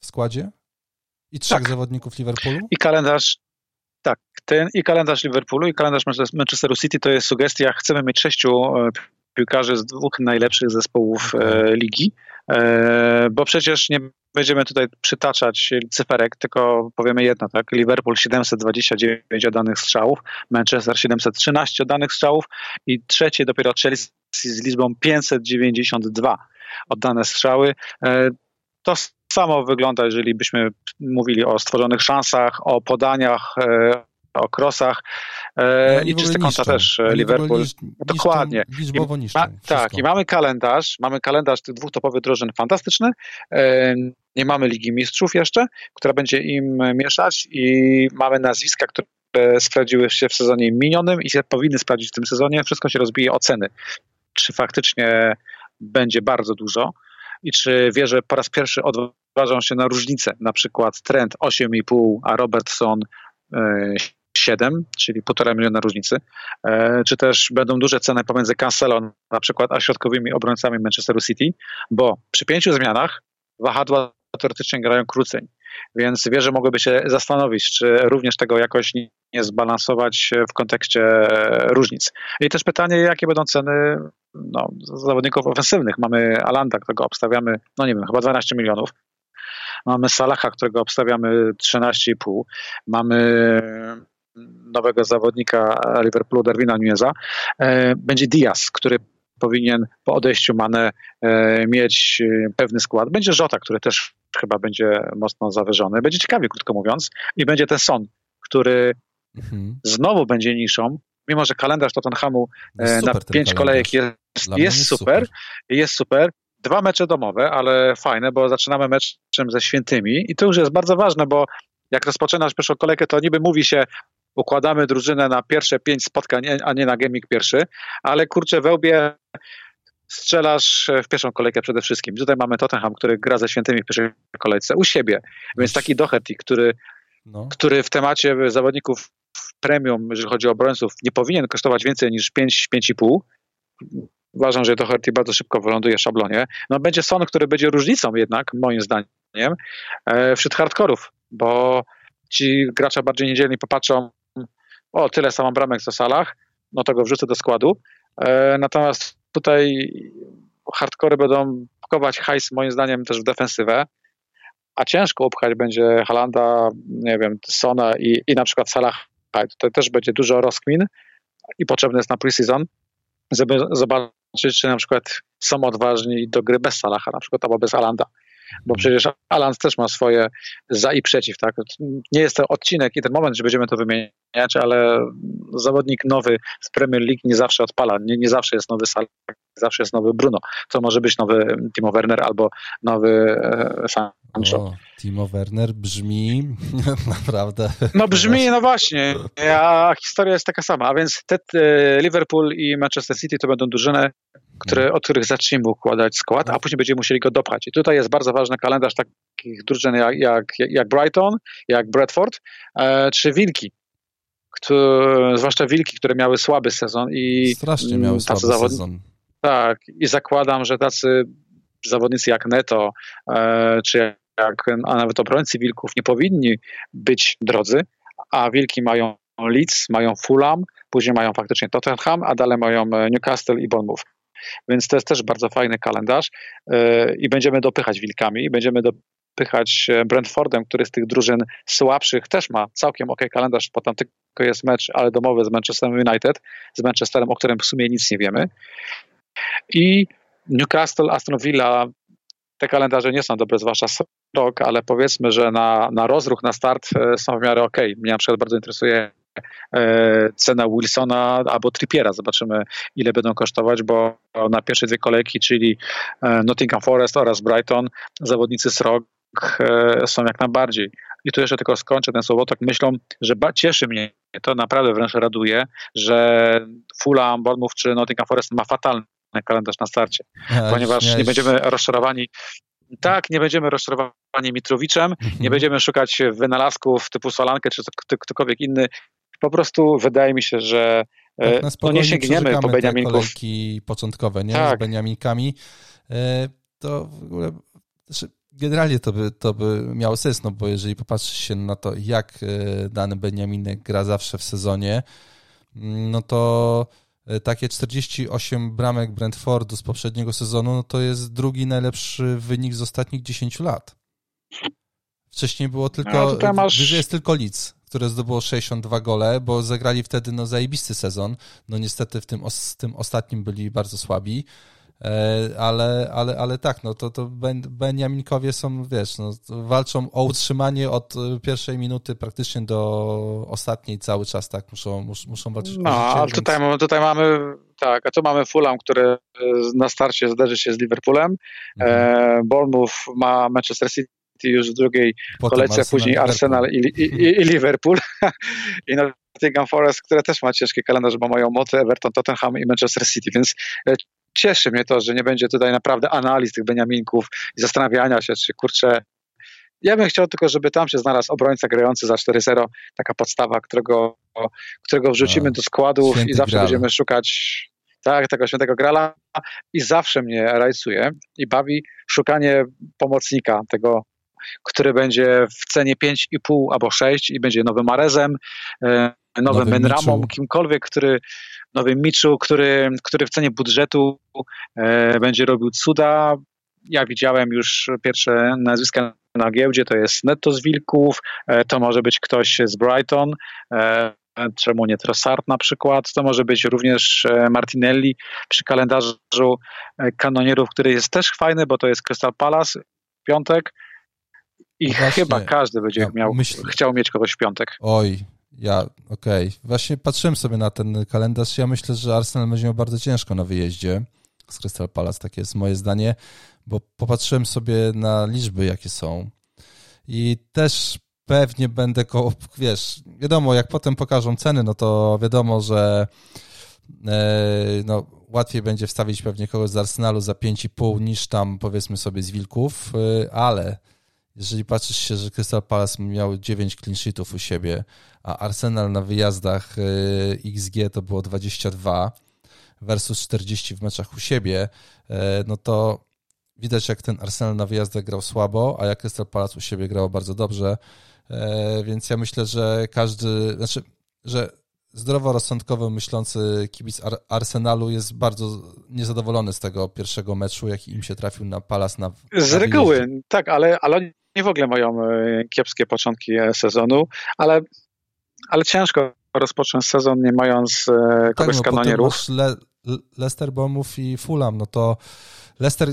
A: w składzie? I trzech tak. zawodników Liverpoolu?
B: I kalendarz, tak, ten i kalendarz Liverpoolu i kalendarz Manchesteru City to jest sugestia, chcemy mieć sześciu piłkarzy z dwóch najlepszych zespołów okay. ligi, bo przecież nie będziemy tutaj przytaczać cyferek, tylko powiemy jedno, tak? Liverpool 729 oddanych strzałów, Manchester 713 oddanych strzałów i trzecie dopiero Chelsea z liczbą 592 oddane strzały. E, to samo wygląda, jeżeli byśmy mówili o stworzonych szansach, o podaniach, e, o krosach e, i czysty konta też e, Liverpool. Niszczą, Dokładnie.
A: Liczbowo niszczą. Ma,
B: tak, i mamy kalendarz, mamy kalendarz tych dwóch topowych drużyn fantastyczny. E, nie mamy Ligi Mistrzów jeszcze, która będzie im mieszać i mamy nazwiska, które sprawdziły się w sezonie minionym i się powinny sprawdzić w tym sezonie. Wszystko się rozbije o ceny. Czy faktycznie będzie bardzo dużo i czy wierzę po raz pierwszy od rozważą się na różnice, na przykład trend 8,5, a Robertson 7, czyli 1,5 miliona różnicy, czy też będą duże ceny pomiędzy Cancelo na przykład, a środkowymi obrońcami Manchesteru City, bo przy pięciu zmianach wahadła teoretycznie grają krócej. Więc wierzę, mogłyby się zastanowić, czy również tego jakoś nie zbalansować w kontekście różnic. I też pytanie, jakie będą ceny no, zawodników ofensywnych. Mamy Alanda, którego obstawiamy, no nie wiem, chyba 12 milionów. Mamy Salaha, którego obstawiamy 13,5. Mamy nowego zawodnika Liverpoolu, Darwina Nuneza. E, będzie Diaz, który powinien po odejściu Mane e, mieć e, pewny skład. Będzie Żota, który też chyba będzie mocno zawyżony. Będzie ciekawie, krótko mówiąc. I będzie ten Son, który mhm. znowu będzie niszą, mimo że kalendarz Tottenhamu na pięć kolejek jest, jest, jest super, super, jest super. Dwa mecze domowe, ale fajne, bo zaczynamy meczem ze świętymi i to już jest bardzo ważne, bo jak rozpoczynasz pierwszą kolejkę, to niby mówi się układamy drużynę na pierwsze pięć spotkań, a nie na gaming pierwszy, ale kurczę, wełbie strzelasz w pierwszą kolejkę przede wszystkim. Tutaj mamy Tottenham, który gra ze świętymi w pierwszej kolejce u siebie, więc taki Doherty, który, no. który w temacie zawodników premium, jeżeli chodzi o obrońców, nie powinien kosztować więcej niż 5-5,5. Uważam, że Doherty bardzo szybko wyląduje w szablonie. No będzie Son, który będzie różnicą jednak, moim zdaniem, e, wśród hardkorów, bo ci gracze bardziej niedzielni popatrzą, o tyle samo bramek co salach, no to go wrzucę do składu. E, natomiast tutaj hardkory będą pakować hajs moim zdaniem też w defensywę, a ciężko upchać będzie Halanda, nie wiem, Sona i, i na przykład Salah. Tutaj też będzie dużo rozkmin i potrzebne jest na preseason, żeby zobaczyć, czy na przykład są odważni do gry bez Salaha, na przykład albo bez Alanda bo przecież Alan też ma swoje za i przeciw, tak? Nie jest to odcinek i ten moment, że będziemy to wymieniać, ale zawodnik nowy z Premier League nie zawsze odpala, nie, nie zawsze jest nowy Salah, zawsze jest nowy Bruno. To może być nowy Timo Werner albo nowy e, Sancho. O,
A: Timo Werner brzmi naprawdę...
B: No brzmi, no właśnie, a historia jest taka sama, a więc te, Liverpool i Manchester City to będą drużyny, które, od których zaczniemy układać skład, a później będziemy musieli go dopchać. I tutaj jest bardzo ważny kalendarz takich drużyn jak, jak, jak Brighton, jak Bradford, e, czy Wilki. Które, zwłaszcza Wilki, które miały słaby sezon i
A: strasznie miały słaby zawod... sezon.
B: Tak, i zakładam, że tacy zawodnicy jak Neto, e, czy jak, a nawet obrońcy Wilków nie powinni być drodzy, a Wilki mają Leeds, mają Fulham, później mają faktycznie Tottenham, a dalej mają e, Newcastle i Bournemouth. Więc to jest też bardzo fajny kalendarz e, i będziemy dopychać wilkami, będziemy dopychać e, Brentfordem, który z tych drużyn słabszych też ma całkiem ok kalendarz, bo tam tylko jest mecz, ale domowy z Manchesterem United, z Manchesterem, o którym w sumie nic nie wiemy. I Newcastle, Aston Villa, te kalendarze nie są dobre, zwłaszcza rok, ale powiedzmy, że na, na rozruch, na start e, są w miarę ok. Mnie na przykład bardzo interesuje cena Wilsona albo Trippiera. Zobaczymy, ile będą kosztować, bo na pierwsze dwie kolejki, czyli e, Nottingham Forest oraz Brighton, zawodnicy z rok e, są jak najbardziej. I tu jeszcze tylko skończę ten słowotok myślą, że cieszy mnie, to naprawdę wręcz raduje, że Fulham, Bournemouth czy Nottingham Forest ma fatalny kalendarz na starcie, ponieważ nie będziemy rozczarowani tak, nie będziemy rozczarowani Mitrowiczem, nie mhm. będziemy szukać wynalazków typu Solankę czy ktokolwiek inny po prostu wydaje mi się, że tak, no nie sięgniemy po Beniaminków.
A: kolejki początkowe, nie? Tak. Z Beniaminkami. E, to w ogóle, znaczy generalnie to by, to by miało sens, no bo jeżeli popatrzy się na to, jak e, dany Beniaminek gra zawsze w sezonie, mm, no to takie 48 bramek Brentfordu z poprzedniego sezonu, no to jest drugi najlepszy wynik z ostatnich 10 lat. Wcześniej było tylko, no, masz... jest tylko Leeds które zdobyło 62 gole, bo zagrali wtedy no, zajebisty sezon. No niestety w tym, os, tym ostatnim byli bardzo słabi. E, ale, ale, ale tak, no to, to Beniaminkowie są, wiesz, no, walczą o utrzymanie od pierwszej minuty praktycznie do ostatniej cały czas, tak, muszą, mus, muszą walczyć
B: No, ale więc... tutaj, tutaj mamy, tak, a tu mamy Fulham, który na starcie zderzy się z Liverpoolem, mhm. e, Bournemouth ma Manchester City już w drugiej Potem kolejce, Arsenal, później Arsenal i, i, i, i Liverpool. I Nottingham Forest, które też ma ciężki kalendarz, bo mają Moty, Everton, Tottenham i Manchester City, więc e, cieszy mnie to, że nie będzie tutaj naprawdę analiz tych Beniaminków i zastanawiania się, czy kurczę, ja bym chciał tylko, żeby tam się znalazł obrońca grający za 4-0, taka podstawa, którego, którego wrzucimy A, do składów i zawsze będziemy szukać tak, tego świętego grala i zawsze mnie rajcuje i bawi szukanie pomocnika, tego, który będzie w cenie 5,5 albo 6 i będzie nowym Marezem, e, nowym Menramą, kimkolwiek, który nowym Miczu, który, który w cenie budżetu e, będzie robił cuda. Ja widziałem już pierwsze nazwiska na giełdzie, to jest Netto z Wilków, e, to może być ktoś z Brighton, e, czemu nie Trossard na przykład, to może być również Martinelli przy kalendarzu kanonierów, który jest też fajny, bo to jest Crystal Palace w piątek i no Właśnie, chyba każdy będzie ja miał, myśl... chciał mieć kogoś w piątek.
A: Oj, ja, okej. Okay. Właśnie patrzyłem sobie na ten kalendarz. Ja myślę, że Arsenal będzie miał bardzo ciężko na wyjeździe z Crystal Palace, takie jest moje zdanie, bo popatrzyłem sobie na liczby, jakie są i też pewnie będę koło, wiesz, wiadomo, jak potem pokażą ceny, no to wiadomo, że e, no, łatwiej będzie wstawić pewnie kogoś z Arsenalu za 5,5 niż tam powiedzmy sobie z Wilków, e, ale jeżeli patrzysz się, że Crystal Palace miał 9 clean sheetów u siebie, a Arsenal na wyjazdach e, XG to było 22 versus 40 w meczach u siebie, no to widać jak ten Arsenal na wyjazdach grał słabo, a jak Crystal Palace u siebie grało bardzo dobrze. E, więc ja myślę, że każdy, znaczy, że zdroworozsądkowo myślący kibic Arsenalu jest bardzo niezadowolony z tego pierwszego meczu, jaki im się trafił na Palas na
B: Z reguły, tak, ale, ale nie w ogóle mają e, kiepskie początki e, sezonu, ale, ale ciężko rozpocząć sezon nie mając tak, kogoś no, z kanonierów.
A: Le Leicester, Bomów i Fulham, no to Leicester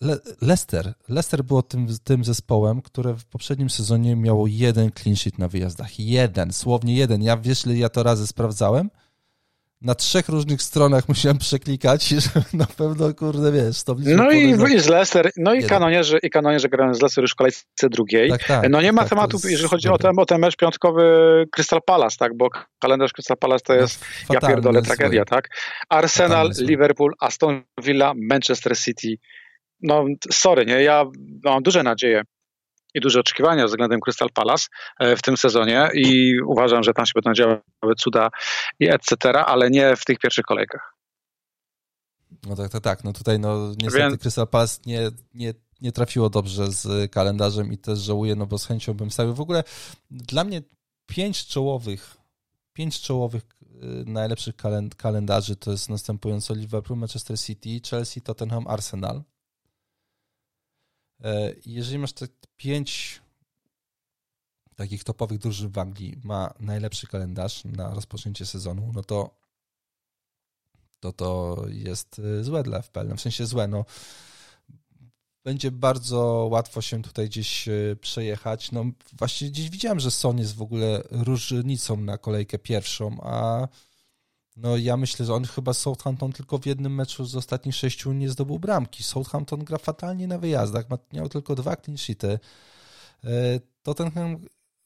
A: Le Leicester. Leicester było tym, tym zespołem, które w poprzednim sezonie miało jeden clean sheet na wyjazdach. Jeden, słownie jeden. Ja wiesz, ja to razy sprawdzałem? Na trzech różnych stronach musiałem przeklikać, żeby na pewno, kurde, wiesz, to
B: No i, z Leicester, no i kanonierzy, i kanonierzy grają z Leicester już w kolejce drugiej. Tak, tak, no nie ma tak, tematu, jeżeli chodzi o ten, o ten mecz piątkowy Crystal Palace, tak, bo kalendarz Crystal Palace to jest, no, ja pierdolę, tragedia, tak. Arsenal, Liverpool, Aston Villa, Manchester City, no sorry, nie, ja mam duże nadzieje i duże oczekiwania względem Crystal Palace e, w tym sezonie i uważam, że tam się będą działy cuda i etc., ale nie w tych pierwszych kolejkach.
A: No tak, tak, tak. No tutaj no niestety Więc... Crystal Palace nie, nie, nie trafiło dobrze z kalendarzem i też żałuję, no bo z chęcią bym stawił. W ogóle dla mnie pięć czołowych, pięć czołowych y, najlepszych kalendarzy to jest następująco Liverpool, Manchester City, Chelsea, Tottenham, Arsenal. E, jeżeli masz te pięć takich topowych drużyn w Anglii ma najlepszy kalendarz na rozpoczęcie sezonu, no to to, to jest e, złe dla FPL. No w sensie złe, no będzie bardzo łatwo się tutaj gdzieś e, przejechać. No właśnie gdzieś widziałem, że Son jest w ogóle różnicą na kolejkę pierwszą, a no ja myślę, że on chyba Southampton tylko w jednym meczu z ostatnich sześciu nie zdobył bramki. Southampton gra fatalnie na wyjazdach, miał tylko dwa clean sheety. E, Tottenham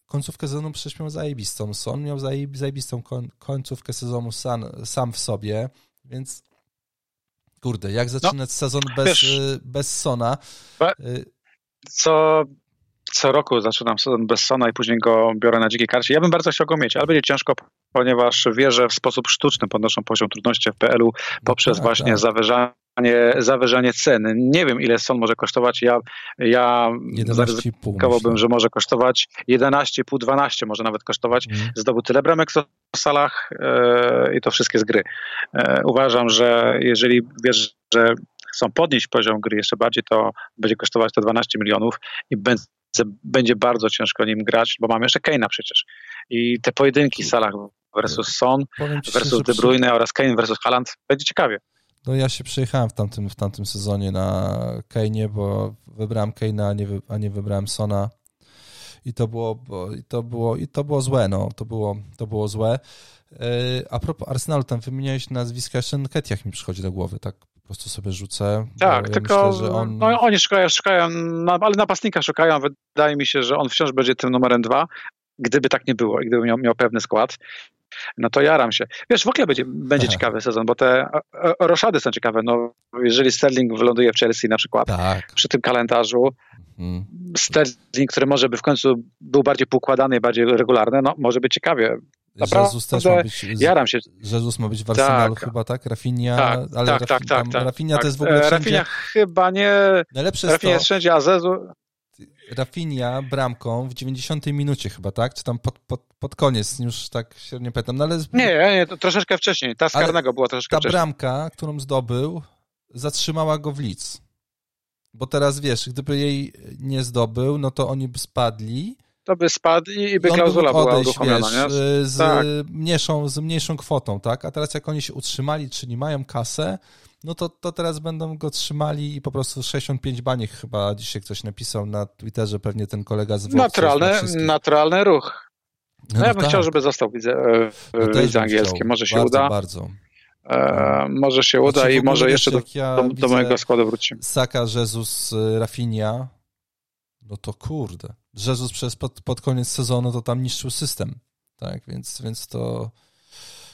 A: końcówkę sezonu przecież miał zajebistą. Son miał zajebistą końcówkę sezonu sam, sam w sobie, więc kurde, jak no, zaczynać no, sezon bez, wiesz, e, bez Sona?
B: E, co co roku zaczynam sezon bez Sona i później go biorę na dzikiej karcie. Ja bym bardzo chciał go mieć, ale będzie ciężko, ponieważ wierzę w sposób sztuczny podnoszą poziom trudności w PL-u poprzez tak, właśnie tak. zawyżanie zawyżanie ceny. Nie wiem, ile son może kosztować. Ja, ja zaryzykowałbym, że może kosztować 11,5, 12 może nawet kosztować. Mm. Zdobył tyle bramek w salach e, i to wszystkie z gry. E, uważam, że jeżeli wiesz, że chcą podnieść poziom gry jeszcze bardziej, to będzie kosztować to 12 milionów i będzie będzie bardzo ciężko nim grać, bo mamy jeszcze Kane'a przecież. I te pojedynki Salah versus Son, versus De Bruyne oraz Kane versus Haaland, będzie ciekawie.
A: No ja się przejechałem w tamtym, w tamtym sezonie na Kane'ie, bo wybrałem Kane'a, a nie, a nie wybrałem Sona i to było, bo, i to było, i to było złe, no, to było, to było złe. Yy, a propos Arsenalu, tam wymieniałeś nazwiska, jeszcze Nketiah mi przychodzi do głowy, tak prostu sobie rzucę.
B: Tak, ja tylko myślę, on... no, oni szukają, szukają no, ale napastnika szukają. Wydaje mi się, że on wciąż będzie tym numerem dwa, gdyby tak nie było i gdyby miał, miał pewny skład. no to jaram się. Wiesz, w ogóle będzie, będzie ciekawy sezon, bo te roszady są ciekawe. No, jeżeli Sterling wyląduje w Chelsea na przykład, tak. przy tym kalendarzu, hmm. Sterling, który może by w końcu był bardziej poukładany, bardziej regularny, no może być ciekawie.
A: Naprawdę, Jezus też ma być, jaram się. Jezus ma być w Arsenalu tak. chyba, tak? Rafinha, tak, ale tak, tak, tak, tak, Rafinha tak. to jest w ogóle e, wszędzie...
B: Rafinha chyba nie... Najlepsze jest Rafinha to... jest wszędzie, a Zezu...
A: Rafinha bramką w 90 minucie chyba, tak? Czy tam pod, pod, pod koniec, już tak się nie pamiętam. No ale...
B: Nie, nie, to troszeczkę wcześniej. Ta z karnego była troszeczkę
A: ta
B: wcześniej.
A: Ta bramka, którą zdobył, zatrzymała go w Lidz. Bo teraz wiesz, gdyby jej nie zdobył, no to oni by spadli.
B: To by spadł i by klauzula była uruchomiona, wiesz,
A: nie? Z, tak. mniejszą, z mniejszą kwotą, tak? A teraz jak oni się utrzymali, czyli mają kasę, no to, to teraz będą go trzymali i po prostu 65 baniek chyba dzisiaj ktoś napisał na Twitterze, pewnie ten kolega z
B: Naturalny, naturalny ruch. No, no ja bym tak. chciał, żeby został widzę, no widzę angielskie. Może się
A: bardzo,
B: uda.
A: Bardzo.
B: E, może się uda znaczy, i może jeszcze do, ja do, do mojego składu wrócimy.
A: Saka, Jezus, y, Rafinha, no to kurde. Jezus przez pod, pod koniec sezonu to tam niszczył system. Tak, więc, więc to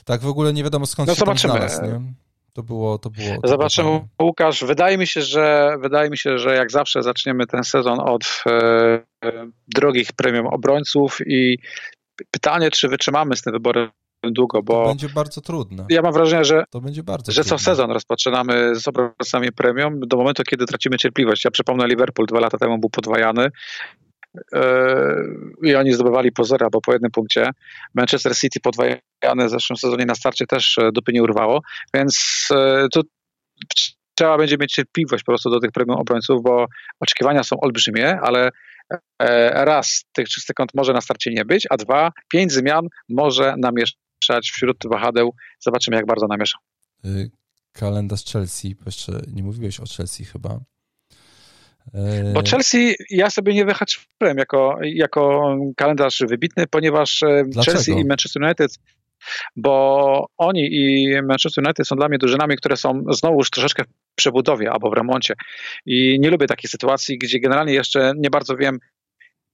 A: tak w ogóle nie wiadomo skąd no się zobaczymy. tam znalazł, nie? To było, to było. To
B: Zobaczymy, było Łukasz. Wydaje mi się, że wydaje mi się, że jak zawsze zaczniemy ten sezon od e, e, drogich premium obrońców i pytanie, czy wytrzymamy z tym wyborem długo, bo...
A: To będzie bardzo trudne.
B: Ja mam wrażenie, że,
A: to będzie bardzo
B: że
A: co
B: sezon rozpoczynamy z obrońcami premium do momentu, kiedy tracimy cierpliwość. Ja przypomnę, Liverpool dwa lata temu był podwajany i oni zdobywali pozora, bo po jednym punkcie. Manchester City podwajane w zeszłym sezonie na starcie też e, dupy nie urwało, więc e, tu trzeba będzie mieć cierpliwość po prostu do tych premium obrońców, bo oczekiwania są olbrzymie, ale e, raz, tych czystych kąt może na starcie nie być, a dwa, pięć zmian może namieszać wśród wahadeł. Zobaczymy, jak bardzo namiesza.
A: Y, kalendarz Chelsea, bo jeszcze nie mówiłeś o Chelsea chyba.
B: Bo Chelsea ja sobie nie wyhaczyłem jako, jako kalendarz wybitny, ponieważ e, Dlaczego? Chelsea i Manchester United bo oni i Manchester United są dla mnie drużynami, które są znowuż troszeczkę w przebudowie albo w remoncie. I nie lubię takiej sytuacji, gdzie generalnie jeszcze nie bardzo wiem,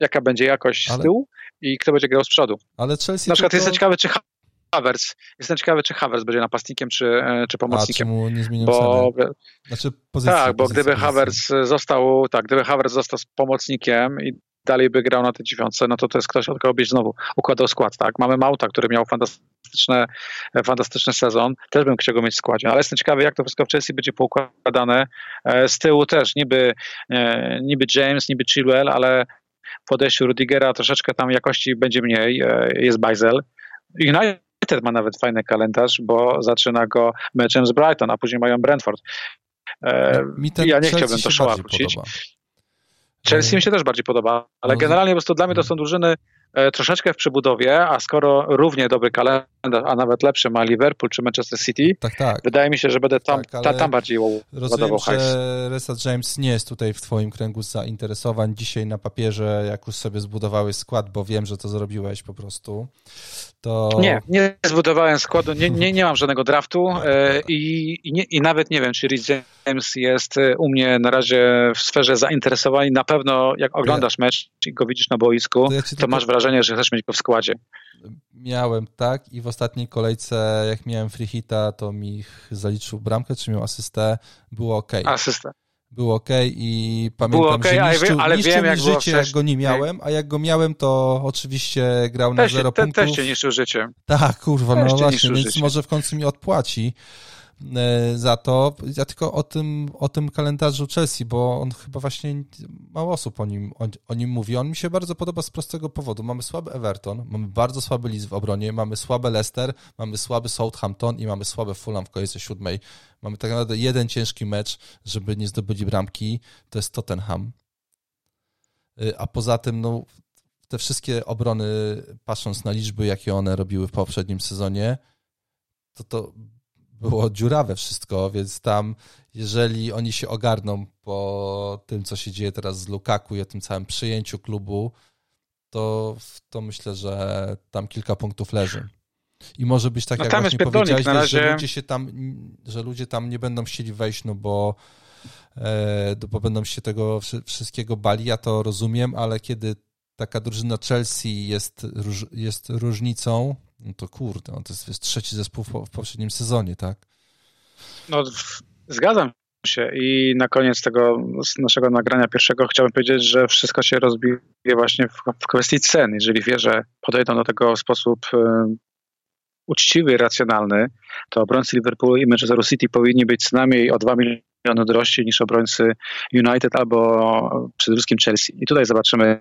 B: jaka będzie jakość ale... z tyłu i kto będzie grał z przodu.
A: Ale Chelsea
B: Na przykład tylko... jestem ciekawy, czy Havertz. Jestem ciekawy, czy Havertz będzie napastnikiem, czy, e, czy pomocnikiem. A,
A: nie zmienił bo,
B: znaczy pozycji, Tak, bo gdyby. Havertz został, tak, gdyby Havertz został pomocnikiem i dalej by grał na tej dziewiątce, no to to jest ktoś, od kogo byś znowu układał skład, tak? Mamy Mauta, który miał fantastyczne, fantastyczny sezon, też bym chciał go mieć w składzie, ale jestem ciekawy, jak to wszystko w Chelsea będzie poukładane. E, z tyłu też niby, e, niby James, niby Chilwell, ale w podejściu Rudigera troszeczkę tam jakości będzie mniej, jest Bajzel. United United ma nawet fajny kalendarz, bo zaczyna go meczem z Brighton, a później mają Brentford. E, ja nie chciałbym to showa wrócić. Chelsea mi się też bardziej podoba, ale no, generalnie po prostu dla mnie to mm. są drużyny E, troszeczkę w przebudowie, a skoro równie dobry kalendarz, a nawet lepszy ma Liverpool czy Manchester City, tak, tak. wydaje mi się, że będę tam, tak, ta, tam bardziej ładował hajs.
A: że Resa James nie jest tutaj w twoim kręgu zainteresowań dzisiaj na papierze, jak już sobie zbudowałeś skład, bo wiem, że to zrobiłeś po prostu. To...
B: Nie, nie zbudowałem składu, nie, nie, nie mam żadnego draftu e, i, i, nie, i nawet nie wiem, czy Rhys James jest e, u mnie na razie w sferze zainteresowań. Na pewno jak oglądasz mecz i go widzisz na boisku, to, ja to masz wrażenie, wrażenie, że chcesz mieć go w składzie.
A: Miałem, tak, i w ostatniej kolejce, jak miałem free hita, to mi zaliczył bramkę, czy miał asystę, było ok.
B: Asystę.
A: Było ok i pamiętam, okay, że niszczył, ale niszczył wiem, mi jak życie, jak go nie miałem, a jak go miałem, to oczywiście grał na zero te, punktów.
B: Też cię niszczył życie.
A: Tak, kurwa, no właśnie, więc życie. może w końcu mi odpłaci. E, za to. Ja tylko o tym, o tym kalendarzu Chelsea, bo on chyba właśnie mało osób o nim, o, o, nim mówi. On mi się bardzo podoba z prostego powodu. Mamy słaby Everton, mamy bardzo słaby Leeds w obronie, mamy słabe Leicester, mamy słaby Southampton i mamy słabe Fulham w kolejce siódmej. Mamy tak naprawdę jeden ciężki mecz, żeby nie zdobyli bramki, to jest Tottenham. E, a poza tym, no, te wszystkie obrony, patrząc na liczby, jakie one robiły w poprzednim sezonie, to to było dziurawe wszystko, więc tam, jeżeli oni się ogarną po tym, co się dzieje teraz z Lukaku i o tym całym przyjęciu klubu, to, to myślę, że tam kilka punktów leży. I może być tak, no, jak właśnie powiedziałeś, razie... że, ludzie się tam, że ludzie tam nie będą chcieli wejść, no bo, e, bo będą się tego wszystkiego bali, ja to rozumiem, ale kiedy taka drużyna Chelsea jest, jest różnicą, No to kurde, to jest, trzeci zespół w, poprzednim sezonie, tak?
B: No, zgadzam się. I na koniec tego naszego nagrania pierwszego chciałbym powiedzieć, że wszystko się rozbije właśnie w, w kwestii cen. Jeżeli wie, że podejdą do tego w sposób uczciwy, racjonalny, to obrońcy Liverpoolu i Manchester City powinni być co najmniej o 2 miliony drożsi niż obrońcy United albo przede wszystkim Chelsea. I tutaj zobaczymy,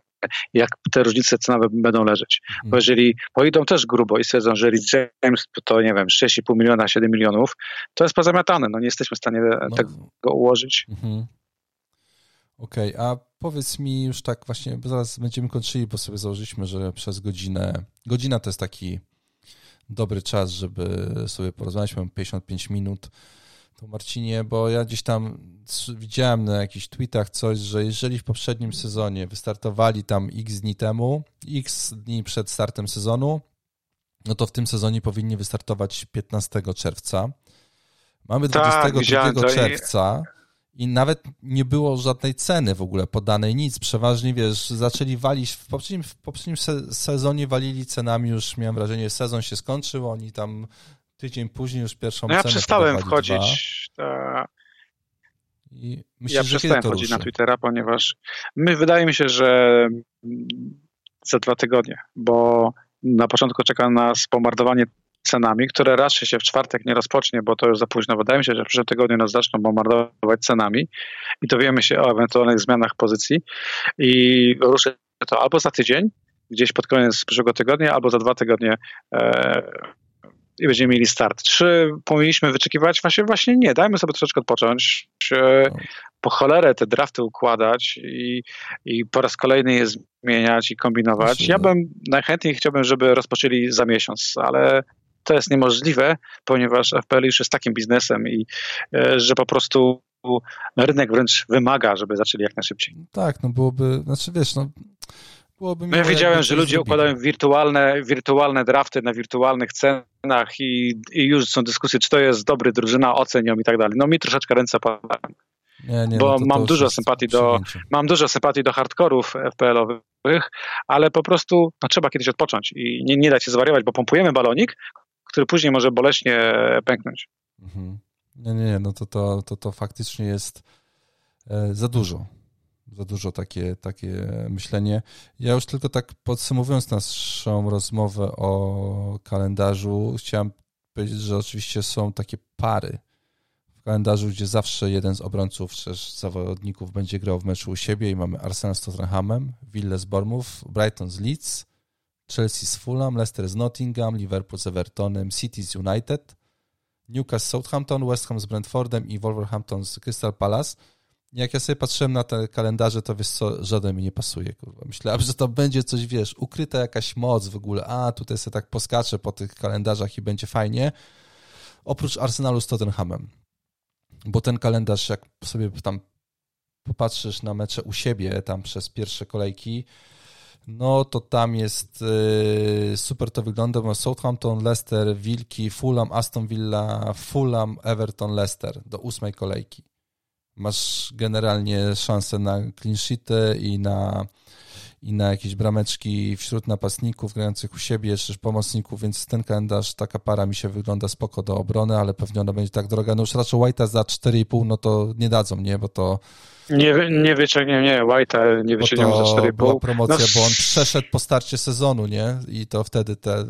B: jak te różnice cenowe będą leżeć. Bo mhm. jeżeli poidą też grubo i stwierdzą, że Rhys James to, nie wiem, 6,5 miliona, 7 milionów, to jest pozamiatane. No nie jesteśmy w stanie no. tego ułożyć. Mhm.
A: Okej, okay, a powiedz mi już tak właśnie, bo zaraz będziemy kończyli, bo sobie założyliśmy, że przez godzinę, godzina to jest taki dobry czas, żeby sobie porozmawiać. Mam 55 minut. To Marcinie, bo ja gdzieś tam widziałem na jakichś tweetach coś, że jeżeli w poprzednim sezonie wystartowali tam x dni temu, x dni przed startem sezonu, no to w tym sezonie powinni wystartować 15 czerwca. Mamy 22 tak, czerwca. I nawet nie było żadnej ceny w ogóle podanej, nic. Przeważnie, wiesz, zaczęli walić, w poprzednim, w poprzednim sezonie walili cenami już, miałem wrażenie, sezon się skończył, oni tam tydzień później już pierwszą no
B: ja przestałem wchodzić. Ta... Myślę, ja przestałem wchodzić ruszy? na Twittera, ponieważ my, wydaje mi się, że za dwa tygodnie, bo na początku czeka nas bombardowanie cenami, które raczej się w czwartek nie rozpocznie, bo to już za późno. Wydaje mi się, że w przyszłym tygodniu nas zaczną bombardować cenami i dowiemy się o ewentualnych zmianach pozycji i ruszy to albo za tydzień, gdzieś pod koniec przyszłego tygodnia, albo za dwa tygodnie e, i będziemy mieli start. Czy powinniśmy wyczekiwać? Właśnie, właśnie nie. Dajmy sobie troszeczkę odpocząć. E, po cholerę te drafty układać i, i po raz kolejny je zmieniać i kombinować. Ja bym najchętniej chciałbym, żeby rozpoczęli za miesiąc, ale to jest niemożliwe, ponieważ FPL już jest takim biznesem i e, że po prostu rynek wręcz wymaga, żeby zaczęli jak najszybciej.
A: Tak, no byłoby, znaczy wiesz, no byłoby
B: no Ja wiedziałem, że ludzie układają wirtualne, wirtualne drafty na wirtualnych cenach i, i już są dyskusje, czy to jest dobry, drużyna ocenią i tak dalej. No mi troszeczkę ręce padają. Nie, nie, bo no mam dużo sympatii do mam dużo sympatii do hardkorów FPL-owych, ale po prostu no, trzeba kiedyś odpocząć i nie, nie dać się zwariować, bo pompujemy balonik, który później może boleśnie pęknąć. Mhm.
A: Nie, nie, no to, to, to, to faktycznie jest e, za dużo. Za dużo takie, takie myślenie. Ja już tylko tak podsumowując naszą rozmowę o kalendarzu, chciałem powiedzieć, że oczywiście są takie pary w kalendarzu, gdzie zawsze jeden z obrońców czy zawodników będzie grał w meczu u siebie i mamy Arsenal z Tottenhamem, Ville z Bournemouth, Brighton z Leeds, Chelsea z Fulham, Leicester z Nottingham, Liverpool z Evertonem, City z United, Newcastle z Southampton, West Ham z Brentfordem i Wolverhampton z Crystal Palace. Jak ja sobie patrzyłem na te kalendarze, to wiesz co, żaden mi nie pasuje. Kurwa. Myślałem, że to będzie coś, wiesz, ukryta jakaś moc w ogóle. A, tutaj sobie tak poskaczę po tych kalendarzach i będzie fajnie. Oprócz Arsenalu z Tottenhamem. Bo ten kalendarz, jak sobie tam popatrzysz na mecze u siebie, tam przez pierwsze kolejki, no to tam jest y, super to wygląda, bo Southampton, Leicester, Wilki, Fulham, Aston Villa, Fulham, Everton, Leicester do ósmej kolejki. Masz generalnie szansę na clean sheety i na, i na jakieś brameczki wśród napastników grających u siebie, jeszcze pomocników, więc ten kalendarz, taka para mi się wygląda spoko do obrony, ale pewnie ona będzie tak droga. No już raczej White'a za 4,5, no to nie dadzą, nie, bo to
B: nie, nie wyciągnie, nie, White'a nie wyciągniemy za 4,5.
A: była promocja, no, bo on przeszedł po starcie sezonu, nie? I to wtedy te,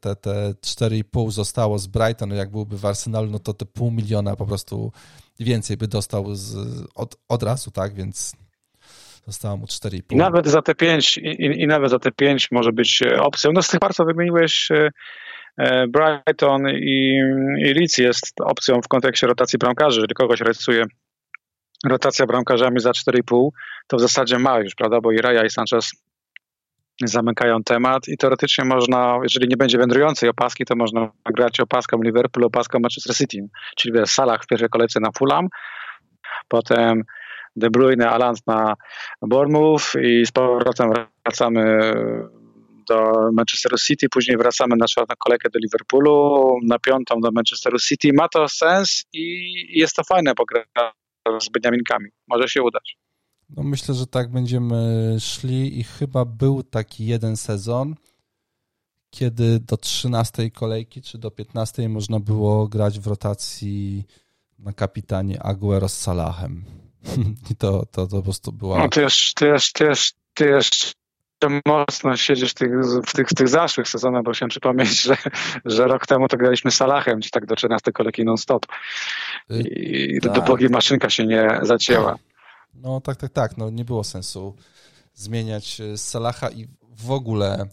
A: te, te 4,5 zostało z Brighton, jak byłby w Arsenalu, no to te pół miliona po prostu więcej by dostał z, od, od razu, tak? Więc zostało mu 4,5.
B: I nawet za te 5, i, i, nawet za te 5 może być e, opcją. No z tych par, co wymieniłeś, e, e, Brighton i, i Leeds jest opcją w kontekście rotacji bramkarzy, jeżeli kogoś rysuje rotacja bramkarzami za 4,5, to w zasadzie ma już, prawda, bo i Raja i Sanchez zamykają temat i teoretycznie można, jeżeli nie będzie wędrującej opaski, to można grać opaską Liverpool, opaską Manchester City, czyli w Salach w pierwszej kolejce na Fulham, potem De Bruyne, Aland na Bournemouth i z powrotem wracamy do Manchesteru City, później wracamy na czwartą kolejkę do Liverpoolu, na piątą do Manchesteru City. Ma to sens i jest to fajne, bo gra z Beniaminkami. Może się udać.
A: No myślę, że tak będziemy szli i chyba był taki jeden sezon, kiedy do 13 kolejki czy do 15 można było grać w rotacji na kapitanie Aguero z Salahem. I to, to, to po prostu była...
B: No, ty, jeszcze, ty, jeszcze, ty, jeszcze, ty jeszcze mocno siedzisz w tych, w tych, w tych zaszłych sezonach, bo chciałem przypomnieć, że, że rok temu to graliśmy Salachem, czy tak do 13 kolejki non-stop. Y, I tak. dopóki maszynka się nie zacięła.
A: No tak, tak, tak. No, nie było sensu zmieniać y, Salaha i w ogóle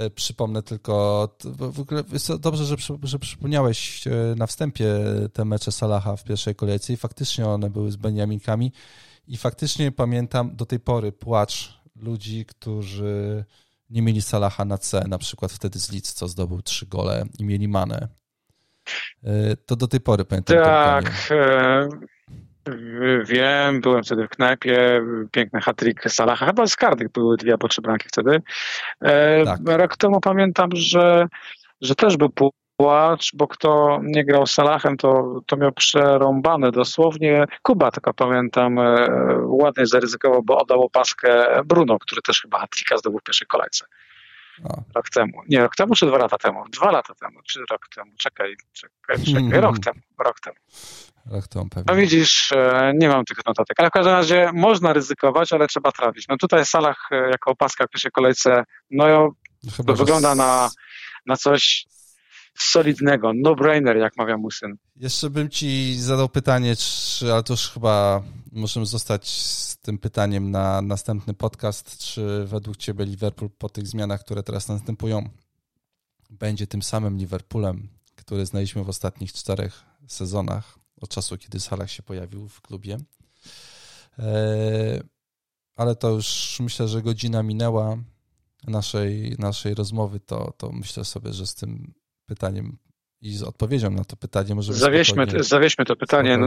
A: y, przypomnę tylko, w ogóle dobrze, że, że przypomniałeś na wstępie te mecze Salaha w pierwszej kolejce i faktycznie one były z Beniaminkami i faktycznie pamiętam do tej pory płacz ludzi, którzy nie mieli Salaha na C, na przykład wtedy z Leeds, co zdobył trzy gole i mieli Manę. E, to do tej pory pamiętam.
B: Tak, e, wiem, byłem wtedy w knajpie, piękny hat-trick Salaha, chyba z Cardiff były dwie albo trzy bramki wtedy. E, tak. Rok temu pamiętam, że, że też był płacz, bo kto nie grał Salahem, to, to miał przerąbane dosłownie. Kuba, tylko pamiętam, e, ładnie zaryzykował, bo oddał opaskę Bruno, który też chyba Hatlika zdobył w pierwszej kolejce. O. Rok temu. Nie, rok temu czy dwa lata temu? Dwa lata temu, czy rok temu? Czekaj, czekaj, czekaj. Rok temu, rok temu.
A: Temu pewnie.
B: No widzisz, e, nie mam tych notatek, ale w każdym razie można ryzykować, ale trzeba trafić. No tutaj Salah e, jako opaska w pierwszej kolejce, no Chyba, wygląda na, na coś solidnego, no-brainer, jak mawia mój syn.
A: Jeszcze bym ci zadał pytanie, czy, ale to już chyba możemy zostać z tym pytaniem na następny podcast, czy według ciebie Liverpool po tych zmianach, które teraz następują, będzie tym samym Liverpoolem, który znaliśmy w ostatnich czterech sezonach, od czasu, kiedy Salah się pojawił w klubie. E, ale to już myślę, że godzina minęła naszej, naszej rozmowy, to, to myślę sobie, że z tym pytaniem i z odpowiedzią na to pytanie możemy
B: zawieźmy, zawieźmy to pytanie.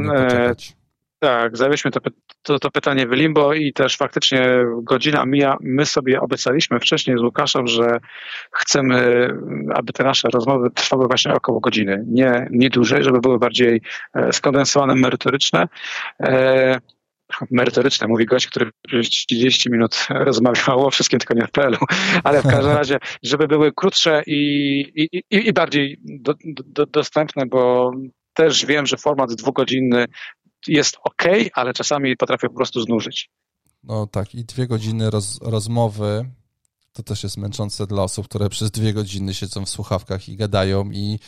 B: Tak, zawieźmy to, to, to, pytanie w limbo i też faktycznie godzina mija. My sobie obiecaliśmy wcześniej z Łukaszem, że chcemy, aby te nasze rozmowy trwały właśnie około godziny. Nie, nie dłużej, żeby były bardziej e, skondensowane, merytoryczne. E, merytoryczne, mówi gość, który 30 minut rozmawiał o wszystkim, tylko nie w PL-u, ale w każdym razie, żeby były krótsze i, i, i bardziej do, do, dostępne, bo też wiem, że format dwugodzinny jest ok, ale czasami potrafię po prostu znużyć.
A: No tak, i dwie godziny roz, rozmowy to też jest męczące dla osób, które przez dwie godziny siedzą w słuchawkach i gadają i,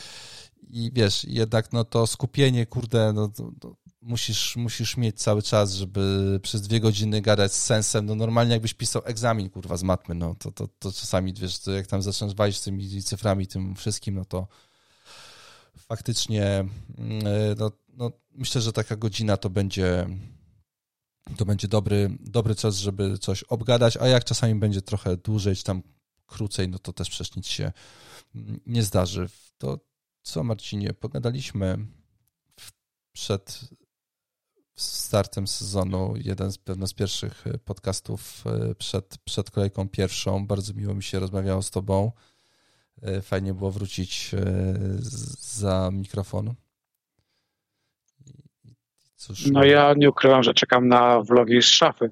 A: i wiesz, jednak no to skupienie, kurde, no, to, musisz, musisz mieć cały czas, żeby przez dwie godziny gadać z sensem. No normalnie jakbyś pisał egzamin, kurwa, z matmy, no to, to, to czasami, wiesz, to jak tam zaczynasz walić z tymi cyframi, tym wszystkim, no to faktycznie mm, e, no, no, myślę, że taka godzina to będzie to będzie dobry, dobry czas, żeby coś obgadać, a jak czasami będzie trochę dłużej, czy tam krócej, no to też przecież nic się nie zdarzy. To co, Marcinie, pogadaliśmy przed startem sezonu, jeden z pewno z pierwszych e, podcastów e, przed, przed kolejką pierwszą. Bardzo miło mi się rozmawiało z Tobą. E, fajnie było wrócić za mikrofon.
B: Cóż, no ja nie ukrywam, że czekam na vlogi z szafy.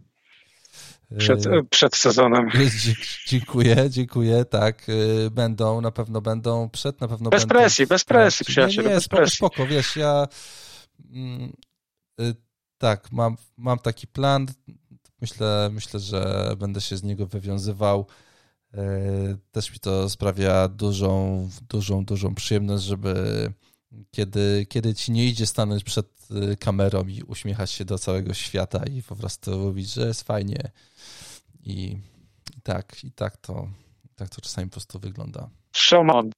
B: Przed, przed sezonem.
A: Dziękuję, dziękuję, tak. Będą, na pewno będą, przed na pewno
B: bez
A: będą.
B: Presji, bez presji, przyjaciele, nie, nie,
A: bez spoko, presji. Spoko, wiesz, ja mm, tak, mam, mam taki plan. Myślę, myślę, że będę się z niego wywiązywał. E, też mi to sprawia dużą, dużą, dużą przyjemność, żeby kiedy, kiedy ci nie idzie stanąć przed e, kamerą i uśmiechać się do całego świata i po prostu mówić, że jest fajnie. I, tak, i tak to, tak to czasami po prostu wygląda.
B: Showman.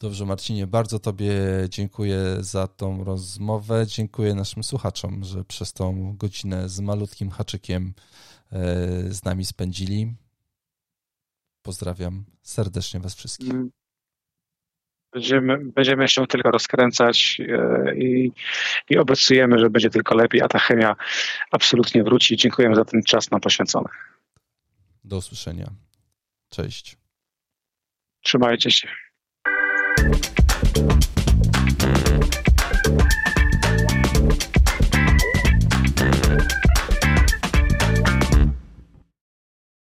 A: Dobrze, Marcinie, bardzo Tobie dziękuję za tą rozmowę. Dziękuję naszym słuchaczom, że przez tą godzinę z malutkim haczykiem e, z nami spędzili. Pozdrawiam serdecznie Was wszystkich.
B: Będziemy, będziemy się tylko rozkręcać e, i, i obiecujemy, że będzie tylko lepiej, a ta chemia absolutnie wróci. Dziękujemy za ten czas nam poświęcony.
A: Do usłyszenia. Cześć.
B: Trzymajcie się.